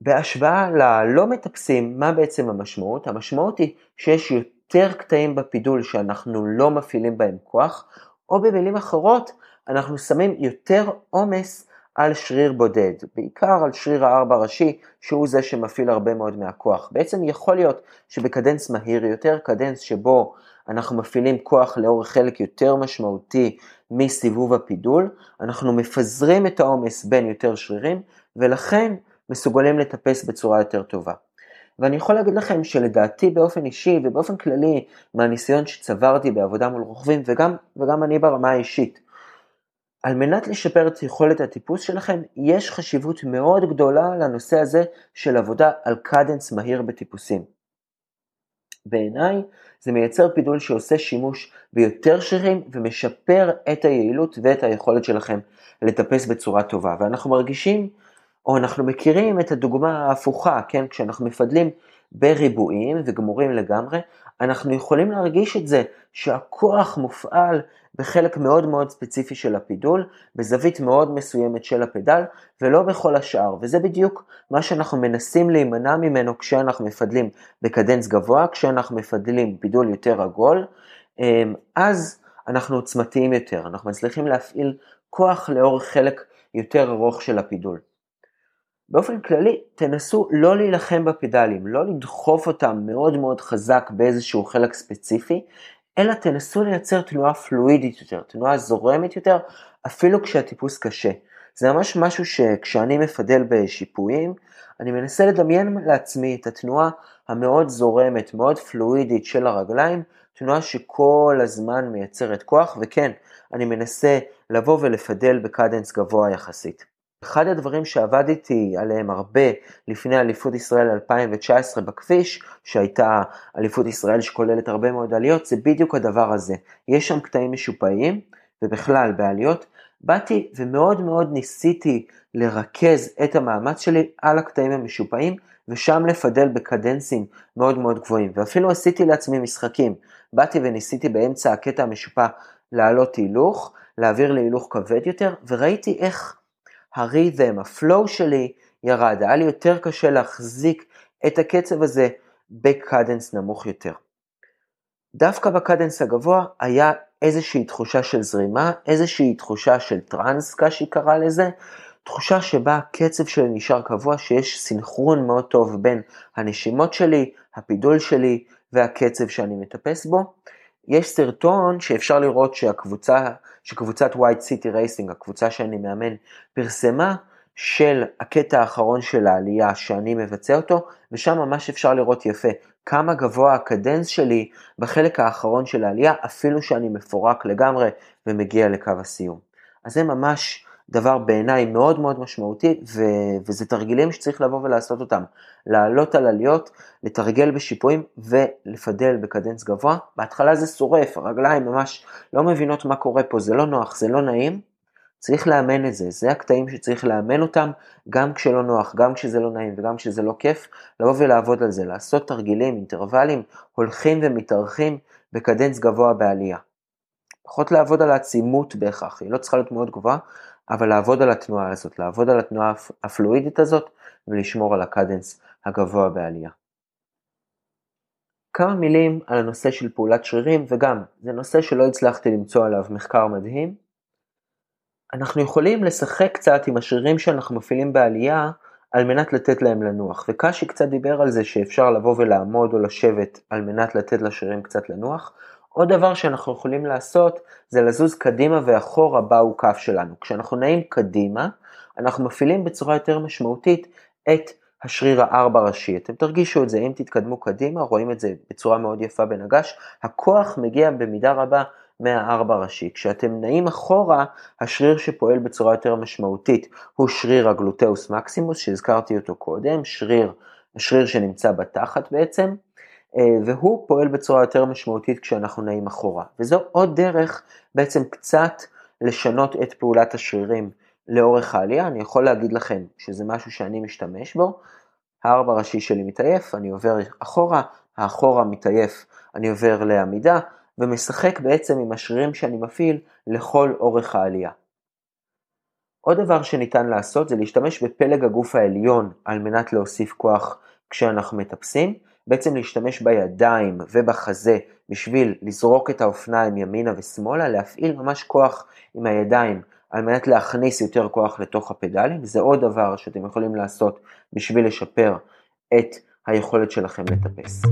בהשוואה ללא מטפסים, מה בעצם המשמעות? המשמעות היא שיש יותר קטעים בפידול שאנחנו לא מפעילים בהם כוח, או במילים אחרות, אנחנו שמים יותר עומס על שריר בודד, בעיקר על שריר הארבע ראשי, שהוא זה שמפעיל הרבה מאוד מהכוח. בעצם יכול להיות שבקדנס מהיר יותר, קדנס שבו אנחנו מפעילים כוח לאורך חלק יותר משמעותי מסיבוב הפידול, אנחנו מפזרים את העומס בין יותר שרירים, ולכן מסוגלים לטפס בצורה יותר טובה. ואני יכול להגיד לכם שלדעתי באופן אישי ובאופן כללי מהניסיון שצברתי בעבודה מול רוכבים וגם, וגם אני ברמה האישית, על מנת לשפר את יכולת הטיפוס שלכם, יש חשיבות מאוד גדולה לנושא הזה של עבודה על קדנס מהיר בטיפוסים. בעיניי זה מייצר פידול שעושה שימוש ביותר שרירים ומשפר את היעילות ואת היכולת שלכם לטפס בצורה טובה. ואנחנו מרגישים, או אנחנו מכירים את הדוגמה ההפוכה, כן, כשאנחנו מפדלים בריבועים וגמורים לגמרי, אנחנו יכולים להרגיש את זה שהכוח מופעל בחלק מאוד מאוד ספציפי של הפידול, בזווית מאוד מסוימת של הפדל, ולא בכל השאר, וזה בדיוק מה שאנחנו מנסים להימנע ממנו כשאנחנו מפדלים בקדנס גבוה, כשאנחנו מפדלים פידול יותר עגול, אמ, אז אנחנו עוצמתיים יותר, אנחנו מצליחים להפעיל כוח לאורך חלק יותר ארוך של הפידול. באופן כללי, תנסו לא להילחם בפדלים, לא לדחוף אותם מאוד מאוד חזק באיזשהו חלק ספציפי, אלא תנסו לייצר תנועה פלואידית יותר, תנועה זורמת יותר, אפילו כשהטיפוס קשה. זה ממש משהו שכשאני מפדל בשיפועים, אני מנסה לדמיין לעצמי את התנועה המאוד זורמת, מאוד פלואידית של הרגליים, תנועה שכל הזמן מייצרת כוח, וכן, אני מנסה לבוא ולפדל בקדנס גבוה יחסית. אחד הדברים שעבדתי עליהם הרבה לפני אליפות ישראל 2019 בכביש, שהייתה אליפות ישראל שכוללת הרבה מאוד עליות, זה בדיוק הדבר הזה. יש שם קטעים משופעים, ובכלל בעליות, באתי ומאוד מאוד ניסיתי לרכז את המאמץ שלי על הקטעים המשופעים, ושם לפדל בקדנסים מאוד מאוד גבוהים. ואפילו עשיתי לעצמי משחקים. באתי וניסיתי באמצע הקטע המשופע לעלות הילוך, להעביר להילוך כבד יותר, וראיתי איך הרית'ם, הפלואו שלי ירד. היה לי יותר קשה להחזיק את הקצב הזה בקדנס נמוך יותר. דווקא בקדנס הגבוה היה איזושהי תחושה של זרימה, איזושהי תחושה של טראנס, קשי קרא לזה, תחושה שבה הקצב שלי נשאר קבוע, שיש סינכרון מאוד טוב בין הנשימות שלי, הפידול שלי והקצב שאני מטפס בו. יש סרטון שאפשר לראות שהקבוצה, שקבוצת White City Racing, הקבוצה שאני מאמן, פרסמה של הקטע האחרון של העלייה שאני מבצע אותו, ושם ממש אפשר לראות יפה כמה גבוה הקדנס שלי בחלק האחרון של העלייה, אפילו שאני מפורק לגמרי ומגיע לקו הסיום. אז זה ממש דבר בעיניי מאוד מאוד משמעותי, ו- וזה תרגילים שצריך לבוא ולעשות אותם. לעלות על עליות, לתרגל בשיפועים ולפדל בקדנס גבוה. בהתחלה זה שורף, הרגליים ממש לא מבינות מה קורה פה, זה לא נוח, זה לא נעים. צריך לאמן את זה, זה הקטעים שצריך לאמן אותם, גם כשלא נוח, גם כשזה לא נעים וגם כשזה לא כיף, לבוא ולעבוד על זה, לעשות תרגילים, אינטרוולים, הולכים ומתארחים בקדנס גבוה בעלייה. פחות לעבוד על העצימות בהכרח, היא לא צריכה להיות מאוד גבוהה, אבל לעבוד על התנועה הזאת, לעבוד על התנועה הפלואידית הזאת ולשמור על הקדנס הגבוה בעלייה. כמה מילים על הנושא של פעולת שרירים, וגם, זה נושא שלא הצלחתי למצוא עליו מחקר מדהים. אנחנו יכולים לשחק קצת עם השרירים שאנחנו מפעילים בעלייה על מנת לתת להם לנוח, וקאשי קצת דיבר על זה שאפשר לבוא ולעמוד או לשבת על מנת לתת לשרירים קצת לנוח. עוד דבר שאנחנו יכולים לעשות זה לזוז קדימה ואחורה באו כף שלנו. כשאנחנו נעים קדימה, אנחנו מפעילים בצורה יותר משמעותית את השריר הארבע ראשי. אתם תרגישו את זה, אם תתקדמו קדימה, רואים את זה בצורה מאוד יפה בנגש, הכוח מגיע במידה רבה מהארבע ראשי. כשאתם נעים אחורה, השריר שפועל בצורה יותר משמעותית הוא שריר הגלוטאוס מקסימוס, שהזכרתי אותו קודם, שריר, השריר שנמצא בתחת בעצם, והוא פועל בצורה יותר משמעותית כשאנחנו נעים אחורה. וזו עוד דרך בעצם קצת לשנות את פעולת השרירים לאורך העלייה. אני יכול להגיד לכם שזה משהו שאני משתמש בו. הארבע ראשי שלי מתעייף, אני עובר אחורה, האחורה מתעייף, אני עובר לעמידה, ומשחק בעצם עם השרירים שאני מפעיל לכל אורך העלייה. עוד דבר שניתן לעשות זה להשתמש בפלג הגוף העליון על מנת להוסיף כוח כשאנחנו מטפסים, בעצם להשתמש בידיים ובחזה בשביל לזרוק את האופניים ימינה ושמאלה, להפעיל ממש כוח עם הידיים על מנת להכניס יותר כוח לתוך הפדלים, זה עוד דבר שאתם יכולים לעשות בשביל לשפר את היכולת שלכם לטפס.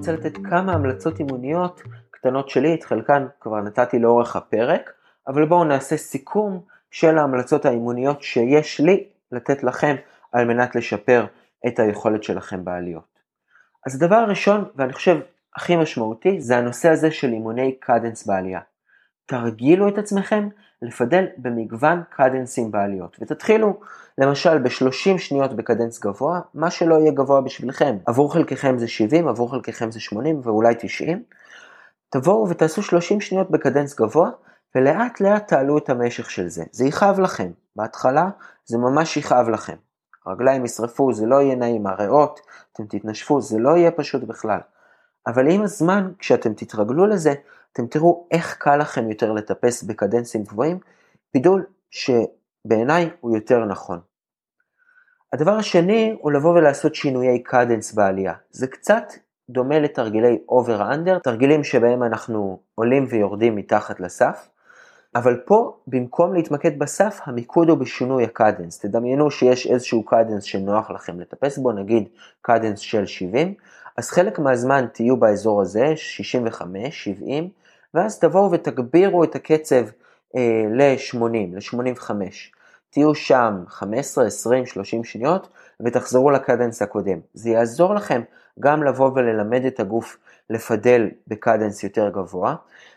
רוצה לתת כמה המלצות אימוניות קטנות שלי, את חלקן כבר נתתי לאורך הפרק, אבל בואו נעשה סיכום של ההמלצות האימוניות שיש לי לתת לכם על מנת לשפר את היכולת שלכם בעליות. אז הדבר הראשון, ואני חושב הכי משמעותי, זה הנושא הזה של אימוני קדנס בעלייה. תרגילו את עצמכם לפדל במגוון קדנסים בעליות, ותתחילו למשל ב-30 שניות בקדנס גבוה, מה שלא יהיה גבוה בשבילכם. עבור חלקכם זה 70, עבור חלקכם זה 80 ואולי 90. תבואו ותעשו 30 שניות בקדנס גבוה, ולאט לאט תעלו את המשך של זה. זה יכאב לכם, בהתחלה זה ממש יכאב לכם. הרגליים ישרפו, זה לא יהיה נעים, הריאות, אתם תתנשפו, זה לא יהיה פשוט בכלל. אבל עם הזמן, כשאתם תתרגלו לזה, אתם תראו איך קל לכם יותר לטפס בקדנסים גבוהים, פידול שבעיניי הוא יותר נכון. הדבר השני הוא לבוא ולעשות שינויי קדנס בעלייה. זה קצת דומה לתרגילי over-under, תרגילים שבהם אנחנו עולים ויורדים מתחת לסף. אבל פה, במקום להתמקד בסף, המיקוד הוא בשינוי הקדנס. תדמיינו שיש איזשהו קדנס שנוח לכם לטפס בו, נגיד קדנס של 70, אז חלק מהזמן תהיו באזור הזה, 65, 70, ואז תבואו ותגבירו את הקצב אה, ל-80, ל-85. תהיו שם 15, 20, 30 שניות ותחזרו לקדנס הקודם. זה יעזור לכם גם לבוא וללמד את הגוף לפדל בקדנס יותר גבוה,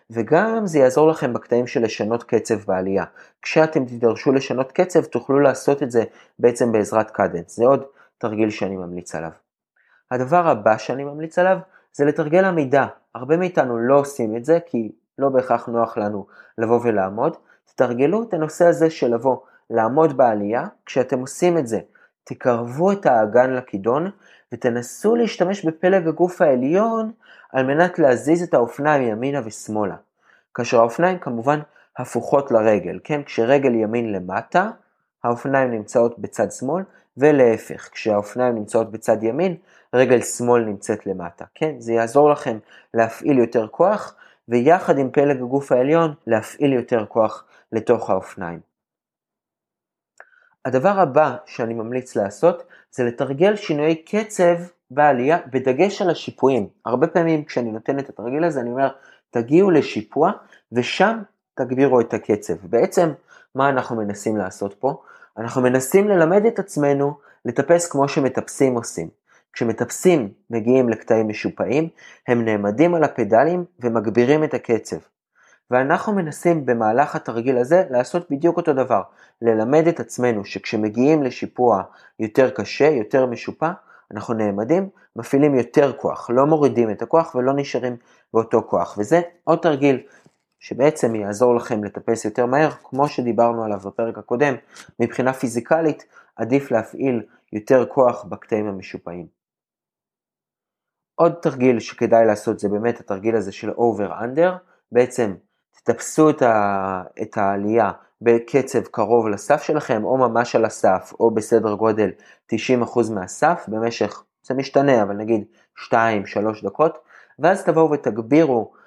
וגם זה יעזור לכם בקטעים של לשנות קצב בעלייה. כשאתם תדרשו לשנות קצב תוכלו לעשות את זה בעצם בעזרת קדנס. זה עוד תרגיל שאני ממליץ עליו. הדבר הבא שאני ממליץ עליו זה לתרגל עמידה. הרבה מאיתנו לא עושים את זה כי לא בהכרח נוח לנו לבוא ולעמוד. תתרגלו את הנושא הזה של לבוא לעמוד בעלייה. כשאתם עושים את זה, תקרבו את האגן לכידון ותנסו להשתמש בפלג הגוף העליון על מנת להזיז את האופניים ימינה ושמאלה. כאשר האופניים כמובן הפוכות לרגל, כן? כשרגל ימין למטה, האופניים נמצאות בצד שמאל, ולהפך, כשהאופניים נמצאות בצד ימין, רגל שמאל נמצאת למטה, כן? זה יעזור לכם להפעיל יותר כוח, ויחד עם פלג הגוף העליון, להפעיל יותר כוח לתוך האופניים. הדבר הבא שאני ממליץ לעשות, זה לתרגל שינויי קצב בעלייה, בדגש על השיפועים. הרבה פעמים כשאני נותן את התרגיל הזה, אני אומר, תגיעו לשיפוע, ושם תגבירו את הקצב. בעצם, מה אנחנו מנסים לעשות פה? אנחנו מנסים ללמד את עצמנו לטפס כמו שמטפסים עושים. כשמטפסים מגיעים לקטעים משופעים, הם נעמדים על הפדלים ומגבירים את הקצב. ואנחנו מנסים במהלך התרגיל הזה לעשות בדיוק אותו דבר, ללמד את עצמנו שכשמגיעים לשיפוע יותר קשה, יותר משופע, אנחנו נעמדים, מפעילים יותר כוח, לא מורידים את הכוח ולא נשארים באותו כוח. וזה עוד תרגיל שבעצם יעזור לכם לטפס יותר מהר, כמו שדיברנו עליו בפרק הקודם, מבחינה פיזיקלית עדיף להפעיל יותר כוח בקטעים המשופעים. עוד תרגיל שכדאי לעשות זה באמת התרגיל הזה של over-under, בעצם תתפסו את, ה, את העלייה בקצב קרוב לסף שלכם, או ממש על הסף, או בסדר גודל 90% מהסף במשך, זה משתנה, אבל נגיד 2-3 דקות, ואז תבואו ותגבירו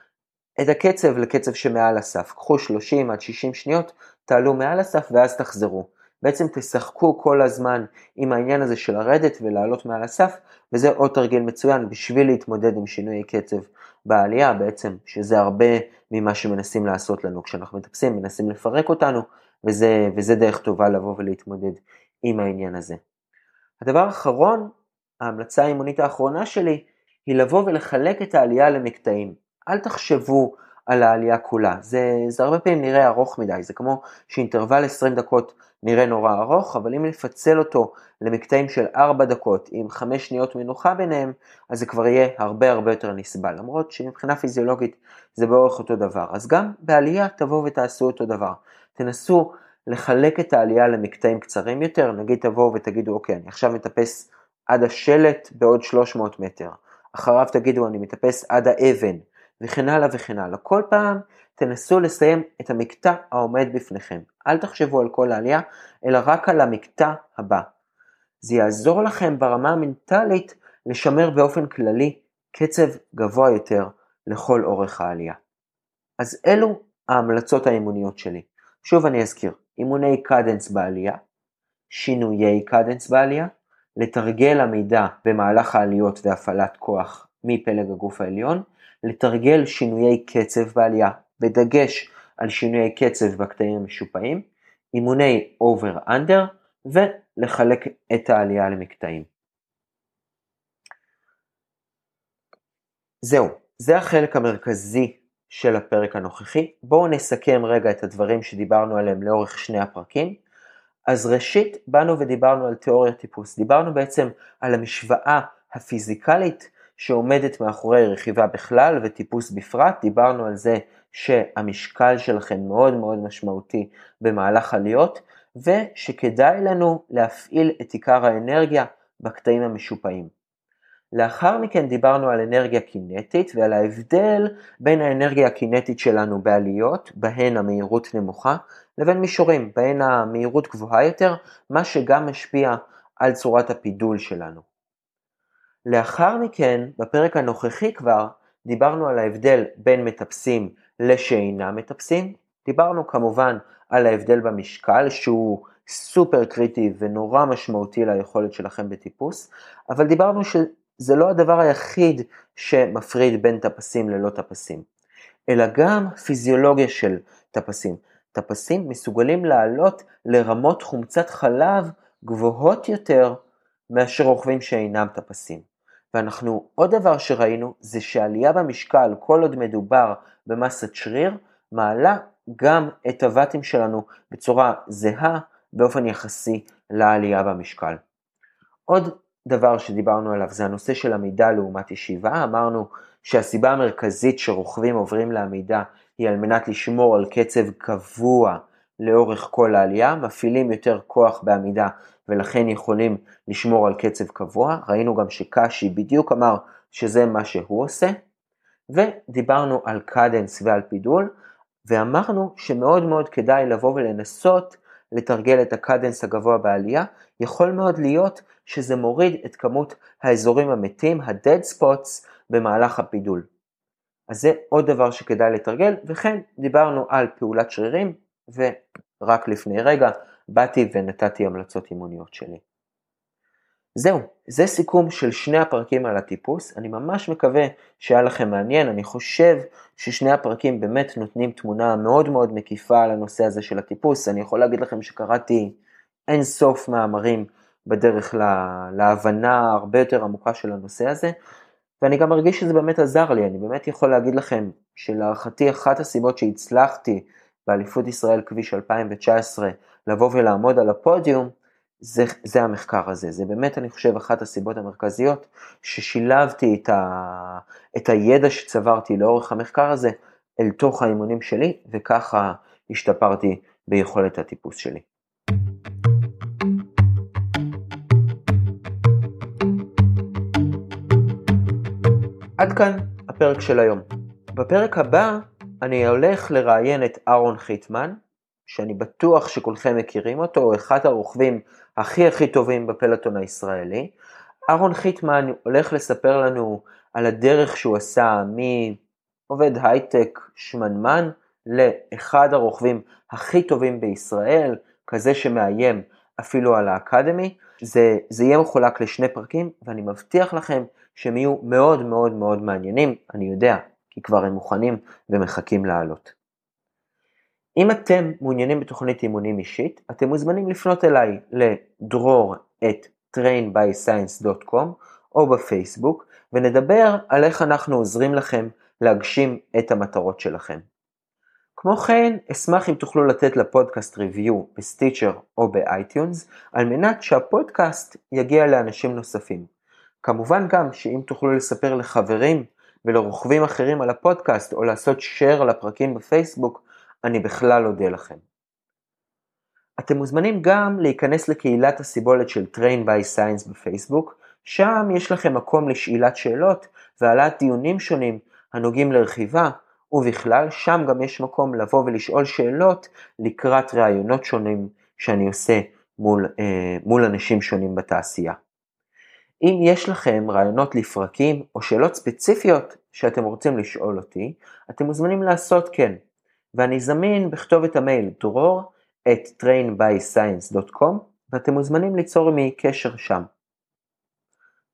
את הקצב לקצב שמעל הסף. קחו 30 עד 60 שניות, תעלו מעל הסף ואז תחזרו. בעצם תשחקו כל הזמן עם העניין הזה של לרדת ולעלות מעל הסף, וזה עוד תרגיל מצוין בשביל להתמודד עם שינוי קצב בעלייה, בעצם שזה הרבה ממה שמנסים לעשות לנו כשאנחנו מטפסים, מנסים לפרק אותנו, וזה, וזה דרך טובה לבוא ולהתמודד עם העניין הזה. הדבר האחרון, ההמלצה האימונית האחרונה שלי, היא לבוא ולחלק את העלייה למקטעים. אל תחשבו על העלייה כולה, זה, זה הרבה פעמים נראה ארוך מדי, זה כמו שאינטרוול 20 דקות נראה נורא ארוך, אבל אם נפצל אותו למקטעים של 4 דקות עם 5 שניות מנוחה ביניהם, אז זה כבר יהיה הרבה הרבה יותר נסבל, למרות שמבחינה פיזיולוגית זה באורך אותו דבר. אז גם בעלייה תבואו ותעשו אותו דבר. תנסו לחלק את העלייה למקטעים קצרים יותר, נגיד תבואו ותגידו אוקיי, אני עכשיו מטפס עד השלט בעוד 300 מטר, אחריו תגידו אני מטפס עד האבן, וכן הלאה וכן הלאה. כל פעם תנסו לסיים את המקטע העומד בפניכם. אל תחשבו על כל העלייה, אלא רק על המקטע הבא. זה יעזור לכם ברמה המנטלית לשמר באופן כללי קצב גבוה יותר לכל אורך העלייה. אז אלו ההמלצות האימוניות שלי. שוב אני אזכיר, אימוני קדנס בעלייה, שינויי קדנס בעלייה, לתרגל עמידה במהלך העליות והפעלת כוח מפלג הגוף העליון, לתרגל שינויי קצב בעלייה, בדגש על שינויי קצב בקטעים המשופעים, אימוני over-under ולחלק את העלייה למקטעים. זהו, זה החלק המרכזי של הפרק הנוכחי. בואו נסכם רגע את הדברים שדיברנו עליהם לאורך שני הפרקים. אז ראשית, באנו ודיברנו על תיאוריית טיפוס. דיברנו בעצם על המשוואה הפיזיקלית שעומדת מאחורי רכיבה בכלל וטיפוס בפרט, דיברנו על זה שהמשקל שלכם מאוד מאוד משמעותי במהלך עליות, ושכדאי לנו להפעיל את עיקר האנרגיה בקטעים המשופעים. לאחר מכן דיברנו על אנרגיה קינטית ועל ההבדל בין האנרגיה הקינטית שלנו בעליות, בהן המהירות נמוכה, לבין מישורים, בהן המהירות גבוהה יותר, מה שגם משפיע על צורת הפידול שלנו. לאחר מכן, בפרק הנוכחי כבר, דיברנו על ההבדל בין מטפסים לשאינם מטפסים, דיברנו כמובן על ההבדל במשקל שהוא סופר קריטי ונורא משמעותי ליכולת שלכם בטיפוס, אבל דיברנו שזה לא הדבר היחיד שמפריד בין טפסים ללא טפסים, אלא גם פיזיולוגיה של טפסים. טפסים מסוגלים לעלות לרמות חומצת חלב גבוהות יותר מאשר רוכבים שאינם טפסים. ואנחנו, עוד דבר שראינו זה שעלייה במשקל, כל עוד מדובר במסת שריר, מעלה גם את הוואטים שלנו בצורה זהה באופן יחסי לעלייה במשקל. עוד דבר שדיברנו עליו זה הנושא של עמידה לעומת ישיבה, אמרנו שהסיבה המרכזית שרוכבים עוברים לעמידה היא על מנת לשמור על קצב קבוע לאורך כל העלייה, מפעילים יותר כוח בעמידה ולכן יכולים לשמור על קצב קבוע, ראינו גם שקאשי בדיוק אמר שזה מה שהוא עושה, ודיברנו על קדנס ועל פידול, ואמרנו שמאוד מאוד כדאי לבוא ולנסות לתרגל את הקדנס הגבוה בעלייה, יכול מאוד להיות שזה מוריד את כמות האזורים המתים, ה-dead spots, במהלך הפידול. אז זה עוד דבר שכדאי לתרגל, וכן דיברנו על פעולת שרירים, ורק לפני רגע באתי ונתתי המלצות אימוניות שלי. זהו, זה סיכום של שני הפרקים על הטיפוס, אני ממש מקווה שהיה לכם מעניין, אני חושב ששני הפרקים באמת נותנים תמונה מאוד מאוד מקיפה על הנושא הזה של הטיפוס, אני יכול להגיד לכם שקראתי אין סוף מאמרים בדרך לה, להבנה הרבה יותר עמוקה של הנושא הזה, ואני גם מרגיש שזה באמת עזר לי, אני באמת יכול להגיד לכם שלהערכתי אחת הסיבות שהצלחתי באליפות ישראל כביש 2019 לבוא ולעמוד על הפודיום, זה, זה המחקר הזה, זה באמת אני חושב אחת הסיבות המרכזיות ששילבתי את, ה, את הידע שצברתי לאורך המחקר הזה אל תוך האימונים שלי וככה השתפרתי ביכולת הטיפוס שלי. עד כאן הפרק של היום. בפרק הבא אני הולך לראיין את אהרון חיטמן, שאני בטוח שכולכם מכירים אותו, הוא אחד הרוכבים הכי הכי טובים בפלטון הישראלי. אהרון חיטמן הולך לספר לנו על הדרך שהוא עשה מעובד הייטק שמנמן לאחד הרוכבים הכי טובים בישראל, כזה שמאיים אפילו על האקדמי. זה, זה יהיה מחולק לשני פרקים, ואני מבטיח לכם שהם יהיו מאוד מאוד מאוד מעניינים, אני יודע, כי כבר הם מוכנים ומחכים לעלות. אם אתם מעוניינים בתוכנית אימונים אישית, אתם מוזמנים לפנות אליי לדרור את trainbyscience.com או בפייסבוק, ונדבר על איך אנחנו עוזרים לכם להגשים את המטרות שלכם. כמו כן, אשמח אם תוכלו לתת לפודקאסט review ב Stitcher או ב iTunes, על מנת שהפודקאסט יגיע לאנשים נוספים. כמובן גם שאם תוכלו לספר לחברים ולרוכבים אחרים על הפודקאסט, או לעשות share לפרקים בפייסבוק, אני בכלל אודה לכם. אתם מוזמנים גם להיכנס לקהילת הסיבולת של Train by Science בפייסבוק, שם יש לכם מקום לשאלת שאלות והעלאת דיונים שונים הנוגעים לרכיבה, ובכלל שם גם יש מקום לבוא ולשאול שאלות לקראת ראיונות שונים שאני עושה מול, אה, מול אנשים שונים בתעשייה. אם יש לכם רעיונות לפרקים או שאלות ספציפיות שאתם רוצים לשאול אותי, אתם מוזמנים לעשות כן, ואני זמין בכתובת המייל דרור את trainbyscience.com ואתם מוזמנים ליצור עמי קשר שם.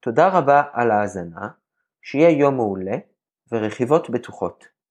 תודה רבה על ההאזנה, שיהיה יום מעולה ורכיבות בטוחות.